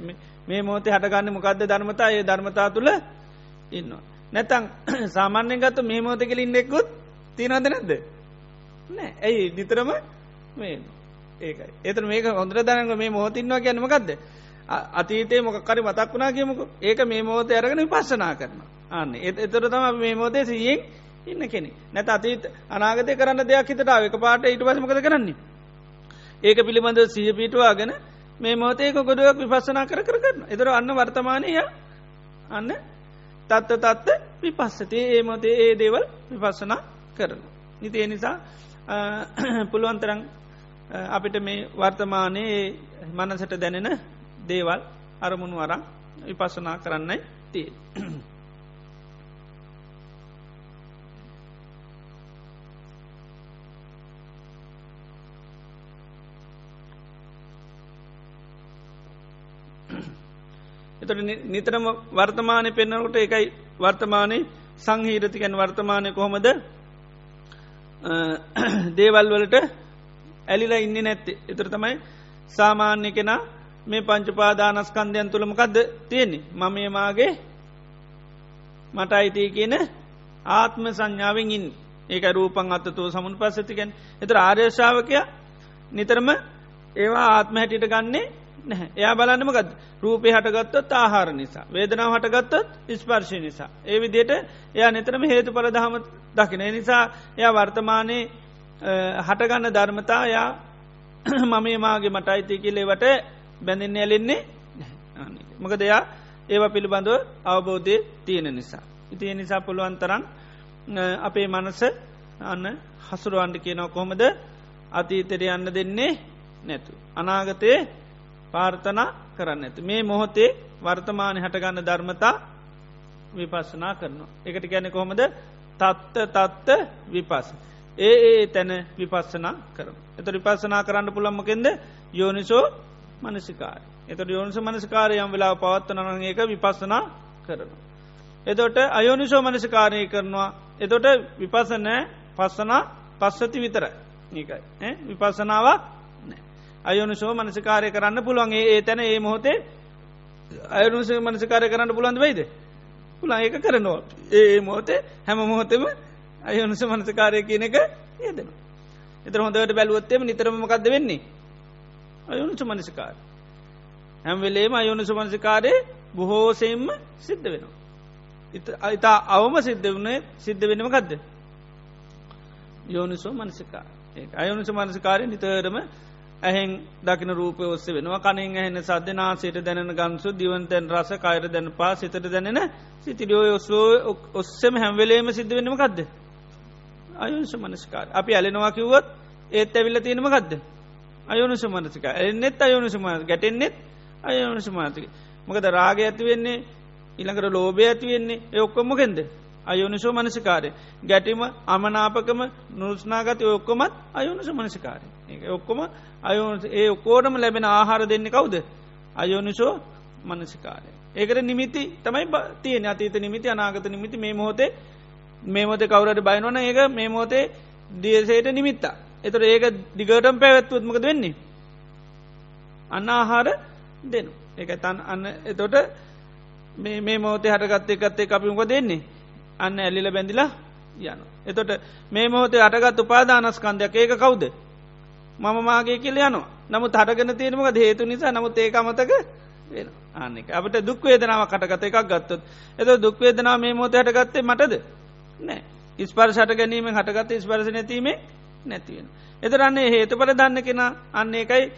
මේ මොහොතේ හටගන්න මොකක්ද ධර්මතා? ඒ ධර්මතා තුළ ඉන්නවා. නැතං සාමාන්‍යෙන් ගත්ත මේ මෝතකල ඉන්නෙක්කුත් තියනද නැද්ද? නෑ. ඇයි? නිතරම මේ ඒකයි. එතර මේක හොඳර දනග මේ මෝතින්නවා කියන්නමකක්ද අතීතේ මොකරි මතක් වුණා කියමුක. ඒක මේ මෝත අරගෙන විපස්සනා කරන අන්න එතර තම මේ මෝතේ සියෙන් ඉන්න කෙනෙ නැත අතීත අනාගතය කරන්න දෙයක් හිතටාව එක පාට ඉට පසමකද කරන්නේ ඒක පිළිබඳ සිය පිටවාගෙන මේ මෝතේක ගොඩුවක් විපස්සනා කර කරන්න එතර අන්න වර්තමානය අන්න තත්ත තත්ත විපස්සතේ ඒ මතේ ඒ දේවල් විපස්සනා කරන. නිතිය නිසා පුළුවන්තරං අපිට මේ වර්තමානයේ මනසට දැනෙන දේවල් අරමුණු වරං විපස්සනා කරන්නයි තිය. එතට නිතරම වර්තමානය පෙන්නකට එකයි වර්තමානය සංහීරතිකැන් වර්තමානය කොහොමද? දේවල් වලට ඇලිලා ඉන්න නැත්තේ. එතර තමයි සාමාන්‍ය කෙනා මේ පංචපාදානස්කන්දයන් තුළමකක්ද තියෙන්නේ? මමයමාගේ මට අයිතිය කියන ආත්ම සංඥාවෙන් ඉන් ඒක රූපන් අත්තතුව සමුන් පස්සතිකැන් එතර ආර්යශාවකය නිතරම ඒවා ආත්ම හැටිට ගන්නේ නැහැ. එයා බලන්නම ගත් රූපය හටගත්තොත් ආහාර නිසා. වේදනාව හටගත්තොත් ස්පර්ශය නිසා. ඒ විදියට එයා නිතරම හේතු පල දහම දකින නිසා එයා වර්තමානයේ හටගන්න ධර්මතා යා මම මාගේ මට අයිති කිලේවට බැඳින්න ඇලෙන්නේ මක දෙයා ඒව පිළිබඳව අවබෝධය තියෙන නිසා. ඉතිය නිසා පුළුවන්තරන් අපේ මනස අන්න හසුරුවන්ඩ කියනව. කොහොමද? අතීතර යන්න දෙන්නේ නැතු. අනාගතයේ පාර්ථනා කරන්න ඇත. මේ මොහොතේ වර්තමානය හටගන්න ධර්මතා විපස්සනා කරනවා. එකට ගැන කොහොමද තත්ත තත්ත විපස්. ඒ ඒ තැන විපස්සනා කරන. එත විපස්සනා කරන්න පුළම්මකෙන්ද යෝනිසෝ මනසිකාර. එතට යෝනිස මනස්කාරයම් වෙලා පවත්වනන ඒක විපස්සනා කරන. එතොට අයෝනිසෝ මනසිකාරය කරනවා. එතොට විපසනෑ පස්සනා පස්සති විතර ඒකයි විපස්සනාවක් අයනුසෝ මනසිකාරය කරන්න පුළුවන්ගේ ඒ තැන ඒ මොහොතේ අයනුස මනසිකාරය කරන්න පුළන්ද වෙයිද? පුළන් ඒක කරනවා. ඒ මොහොතේ හැම මොහොතෙම අයනුස මනසිකාරය කියන එක ඒදෙන එතර හොඳට බැලුවත්තේම නිතරමකක්ද වෙන්නේ? අයුනුසු මනසිකාර හැම්වෙලේම අයුනුසු මනසිකාරය බොහෝසෙන්ම සිද්ධ වෙනවා. ඉතා අවම සිද්ධ වනේ සිද්ධ වෙනම ගදද යෝනිසෝ මනසිකා ඒ අයුනුසු මනසිකාරය නිතරම ඇහෙන් දකින රූපය ඔස්ස වෙනවා කනින් ඇහෙන සද්ධනාසයට දැනෙන ගන්සු දිවන්තැන් රස කයිර දැන පා සිතට දැනෙන සිතිරියෝ ඔස්ලෝ ඔස්සම හැම්වෙලේම සිද්ධ වෙනම ගදද. අයුන්ස මනස්කාර අපි ඇලෙනවා කිව්වොත් ඒත් ඇවිල්ල තියෙනම ගදද. අයුනුස මනසික එන්නෙත් අයුනුස මන ගැටෙන්නෙත් අයුනුස මාතික. මොකද රාග ඇති වෙන්නේ ඉළඟට ලෝබය ඇති වෙන්නේ ඒ ඔක්කොම්මකෙන්ද. අයුනිසෝ මනසිකාරය. ගැටිම අමනාපකම නුස්නාගත ඔක්කොමත් අයුනිස මනසිකාරය. ඔක්කොම අයු ඒ ඔකෝටම ලැබෙන ආහාර දෙන්න කවුද? අයෝනිසෝ මනසිකාරය. ඒකට නිමිති තමයි තියන අතීත නිමිති අනාගත නිමිති මේ මොහොතේ මේ මොත කවරට බයිනවන ඒක මේ මෝතේ දියසේට නිමිත්තා එතර ඒක දිගටම් පැවැත්වත්මක වෙන්නේ? අන්න ආහාර දෙනු එක තන් අන්න එතොට මේ මෝතේ හටගත්තේ එකත්තේ අපිමක දෙන්නේ අන්න ඇල්ලිල බැඳිලා යන. එතොට මේ මොහොතේ අටගත් උපාදානස්කන්දයක් ඒක කවුද. මම මාගේ කියල යනවා නමුත් හටගෙන තියෙනමක හේතු නිසා නමුත් ඒක අමතක වෙන ආනෙක අපට දුක්වේදනාව කටගත එකක් ගත්තොත් එත දුක්වේදනා මේ මොත හටගත්තේ මටද නෑ ඉස්පර්ශට ගැනීම හටගත ස්පර්ශ නැතිීමේ නැතිවෙන. එතරන්නේ හේතුපල දන්න කෙන අන්න එකයි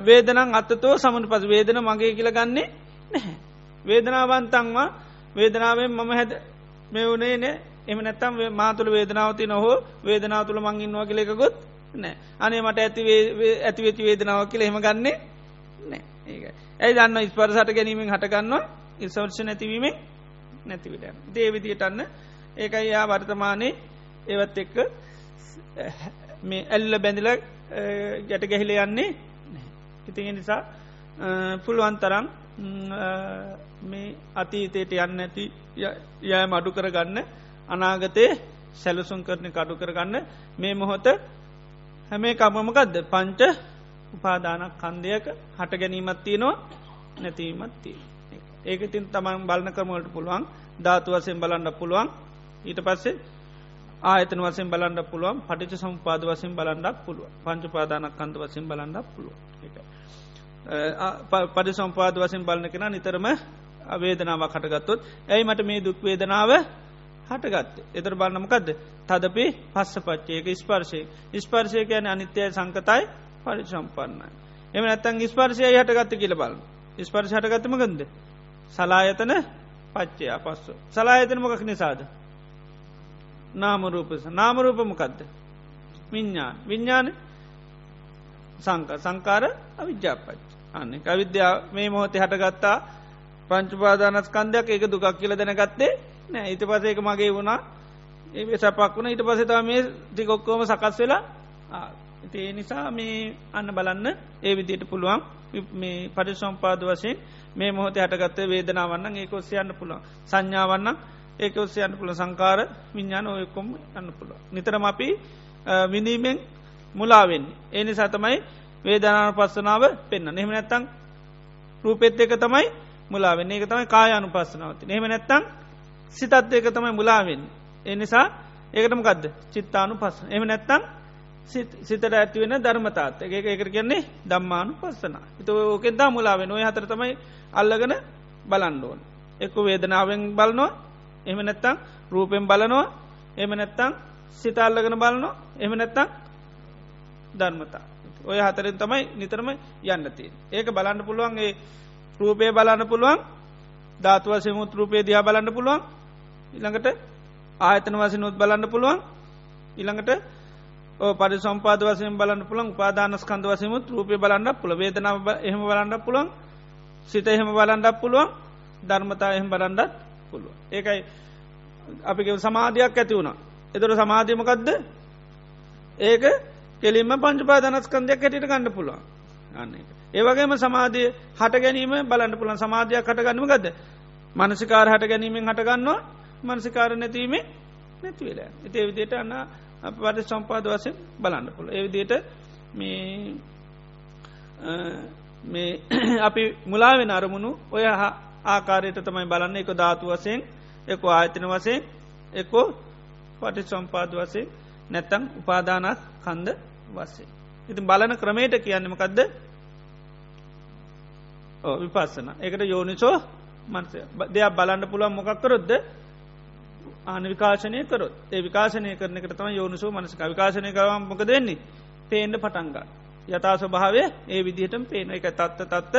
වේදනං අත්තතෝ සමන පස වේදන මගේ කියල ගන්නේ නැහැ. වේදනාවන්තංවා වේදනාවෙන් මම හැද මේ වනේ නෑ. එම නැත්තම් මාතුළ වේදනාවති නොහෝ වේදනාව තුළ මංගින්වා කලෙකුත් නෑ අනේ මට ඇති ඇතිවෙති වේදනාව කියල හෙම ගන්නේ නෑ ඒක ඇයි දන්න ස්පරසට ගැනීමෙන් හටගන්නවා ඉස්වර්ෂ නැතිවීමෙන් නැතිවිට දේවිදිටන්න ඒකයි යා වර්තමානයේ ඒවත් එක්ක මේ ඇල්ල බැඳිල ගැට ගැහිල යන්නේ ඉතින් නිසා පුළුවන් තරම් මේ අතීතයට යන්න ඇති යෑ මඩු කරගන්න අනාගතයේ සැලසුන් කරන කඩු කරගන්න. මේ මොහොත හැමේ කමමකක්ද පංච උපාදානක් කන්දයක හට ගැනීමත් තියෙනවා නැතිීමත්තිය ඒක. තින් තමන් බලන කරමලට පුළුවන්. ධාතු වසයෙන් බලන්න පුළුවන්. ඊට පස්සේ ආයතන වසෙන් බලන්න පුළුවන්. පටිච සම්පාද වසින් බලන්නක් පුළුව පංච පාදානක් කන්ද වසින් බලන්නක් පුළුව පඩි සම්පාද වසින් බලන කෙන නිතරම අවේදනාව කටගත්තොත් ඇයි මට මේ දුක් වේදනාව හටගත්ත? එතර බලන්නමකක්ද තදපි පස්ස පච්චයක ස්පර්ශය. ස්පර්ශය කියන අනිත්‍යය සංකතයි පරි සම්පන්නයි එම නැත්තන් ස්පර්ශය හටගත්ත කියල බලන්න. ස්පර්ශ හටගත්තමකන්ද සලායතන පච්චය පස්සු. සලායතන මොකක් නිසාද? නාමරූපස නාමරූපමකක්ද විඤ්ඥාන විඤ්ඥාන සංක සංකාර අවිද්‍යාපච්ච අන්න අවිද්‍යා මේ මොහොතේ හටගත්තා පංචුපාදානස්කන්දයක් ඒක දුකක් කියල දැනගත්තේ නෑ. ඊට පස ඒක මගේ වුණා. ඒ සැපක් වුණ. ඊට පසතා මේ ටිකොක්කෝම සකස් වෙලා ඒ නිසා මේ අන්න බලන්න ඒ විදියට පුළුවන්. මේ පරිසම්පාද වශයෙන් මේ මොහොත හටගත්ත වේදනාවන්න ඒක ඔස්සයන්න පුළුවන්. සංඥාවන්න ඒක ඔස්සයන්න පුළ සංකාර විඤ්ඥාන ඔයකොම යන්න පුළුව නිතරම අපි විඳීමෙන් මුලාවෙන්නේ ඒ නිසා තමයි වේදනාන පස්සනාව පෙන්න්න නෙම නැත්තං රූපෙත් එක තමයි මුලාවෙන්නේ එක තමයි කායානු පස්සනාවති නෙම නැත්තං සිතත් ඒක තමයි මුලාවෙන් ඒ නිසා ඒකටම ගදද චිත්තානු පස්ස එම නැත්තං සිතට ඇති වෙන ධර්මතාත් එක ඒකට කියන්නේ දම්මානු පස්සන එත ඕකෙදා මුලාවෙන් ඔය හතර තමයි අල්ලගෙන බලන්ඩෝන් එක්ක වේදනාවෙන් බලනවා. එම නැත්තං රූපෙන් බලනවා. එම නැත්තං සිතල්ලගෙන බලනවා. එම නැත්තං ධර්මතා. ඔය හතරෙන් තමයි නිතරම යන්නතිය ඒක බලන්න පුළුවන්ගේ රූපය බලන්න පුළුවන් ධාතුවසමුත් රූපය දිහා බලන්න පුළුවන් ඉළඟට ආයතන වසනුත් බලන්න පුළුවන් ඉළඟට පරි සම්පාද වසයෙන් බලන්න පුළන් පාදානස්කන්ද වසමුත් රූපය බලන්න පුළ වේදනාව එහෙම බලන්න පුළුවන් සිත එහෙම බලන්ඩක් පුළුවන් ධර්මතා එහෙම බලන්ඩත් පුළුව ඒකයි අපි සමාධයක් ඇති වුණා. එතොර සමාධීමකක්ද ඒක කෙලින්ම පංචපාදනස්කන්දයක් ඇටිට ගන්න පුළුවන්. අන්න ඒවගේම සමාධය හට ගැනීම බලන්න පුළන් සමාධයක් හටගන්නම ගද මනසිකාර හට ගැනීමෙන් හටගන්නවා මනසිකාර නැතිීමේ නැතිවෙලා එතේ විදියට අන්න පට සම්පාද වසෙන් බලන්න පුළ ඒවිදියට මේ මේ අපි මුලාවෙන අරමුණු ඔය ආකාරයට තමයි බලන්න. එක ධාතු වසයෙන් එක ආයතන වසයෙන් එකෝ පටි සම්පාද වසේ නැත්තං උපාදානත් කන්ද වස්සේ. ඉතින් බලන ක්‍රමේට කියන්නමකක්ද විපස්සන. එකට යෝනිසෝ මන්සය දෙයක් බලන්න පුළුවන් මොකක් කරොද්ද ආන විකාශනය කරොත්. ඒ විකාශනය කරන එක තම යෝනිසෝ මනසක විකාශනය කරවම් මොක දෙන්නේ පේන්ඩ පටන්ගා යතා ස්වභාවය ඒ විදිහටම පේන එක තත්ත තත්ත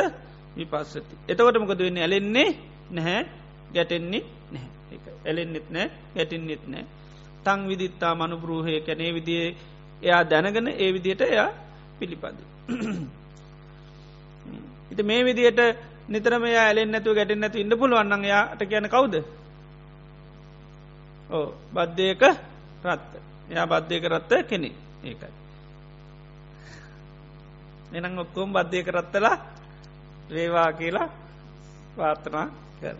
විපස්සති. එතවට මොකද වෙන්න? ඇලෙන්නේ නැහැ ගැටෙන්නේ නැහැ. ඇලෙන්න්නෙත් නෑ ගැටින්නෙත් නෑ තං විදිත්තා මනු බ්‍රූහය කැනේ විදිේ එයා දැනගෙන ඒ විදියට එයා පිළිපද. ඉති මේ විදියට නිතරම ඇලෙන් නැතු ගැටෙන් නැතු ඉන්න පුළුවන්න යාට කියන කවුද ඕ බද්ධයක රත්ත එයා බද්ධයක රත්ත කෙනෙ ඒකයි. එනම් ඔක්කොම් බද්ධයක රත්තලා වේවා කියලා පාර්ථනා කර.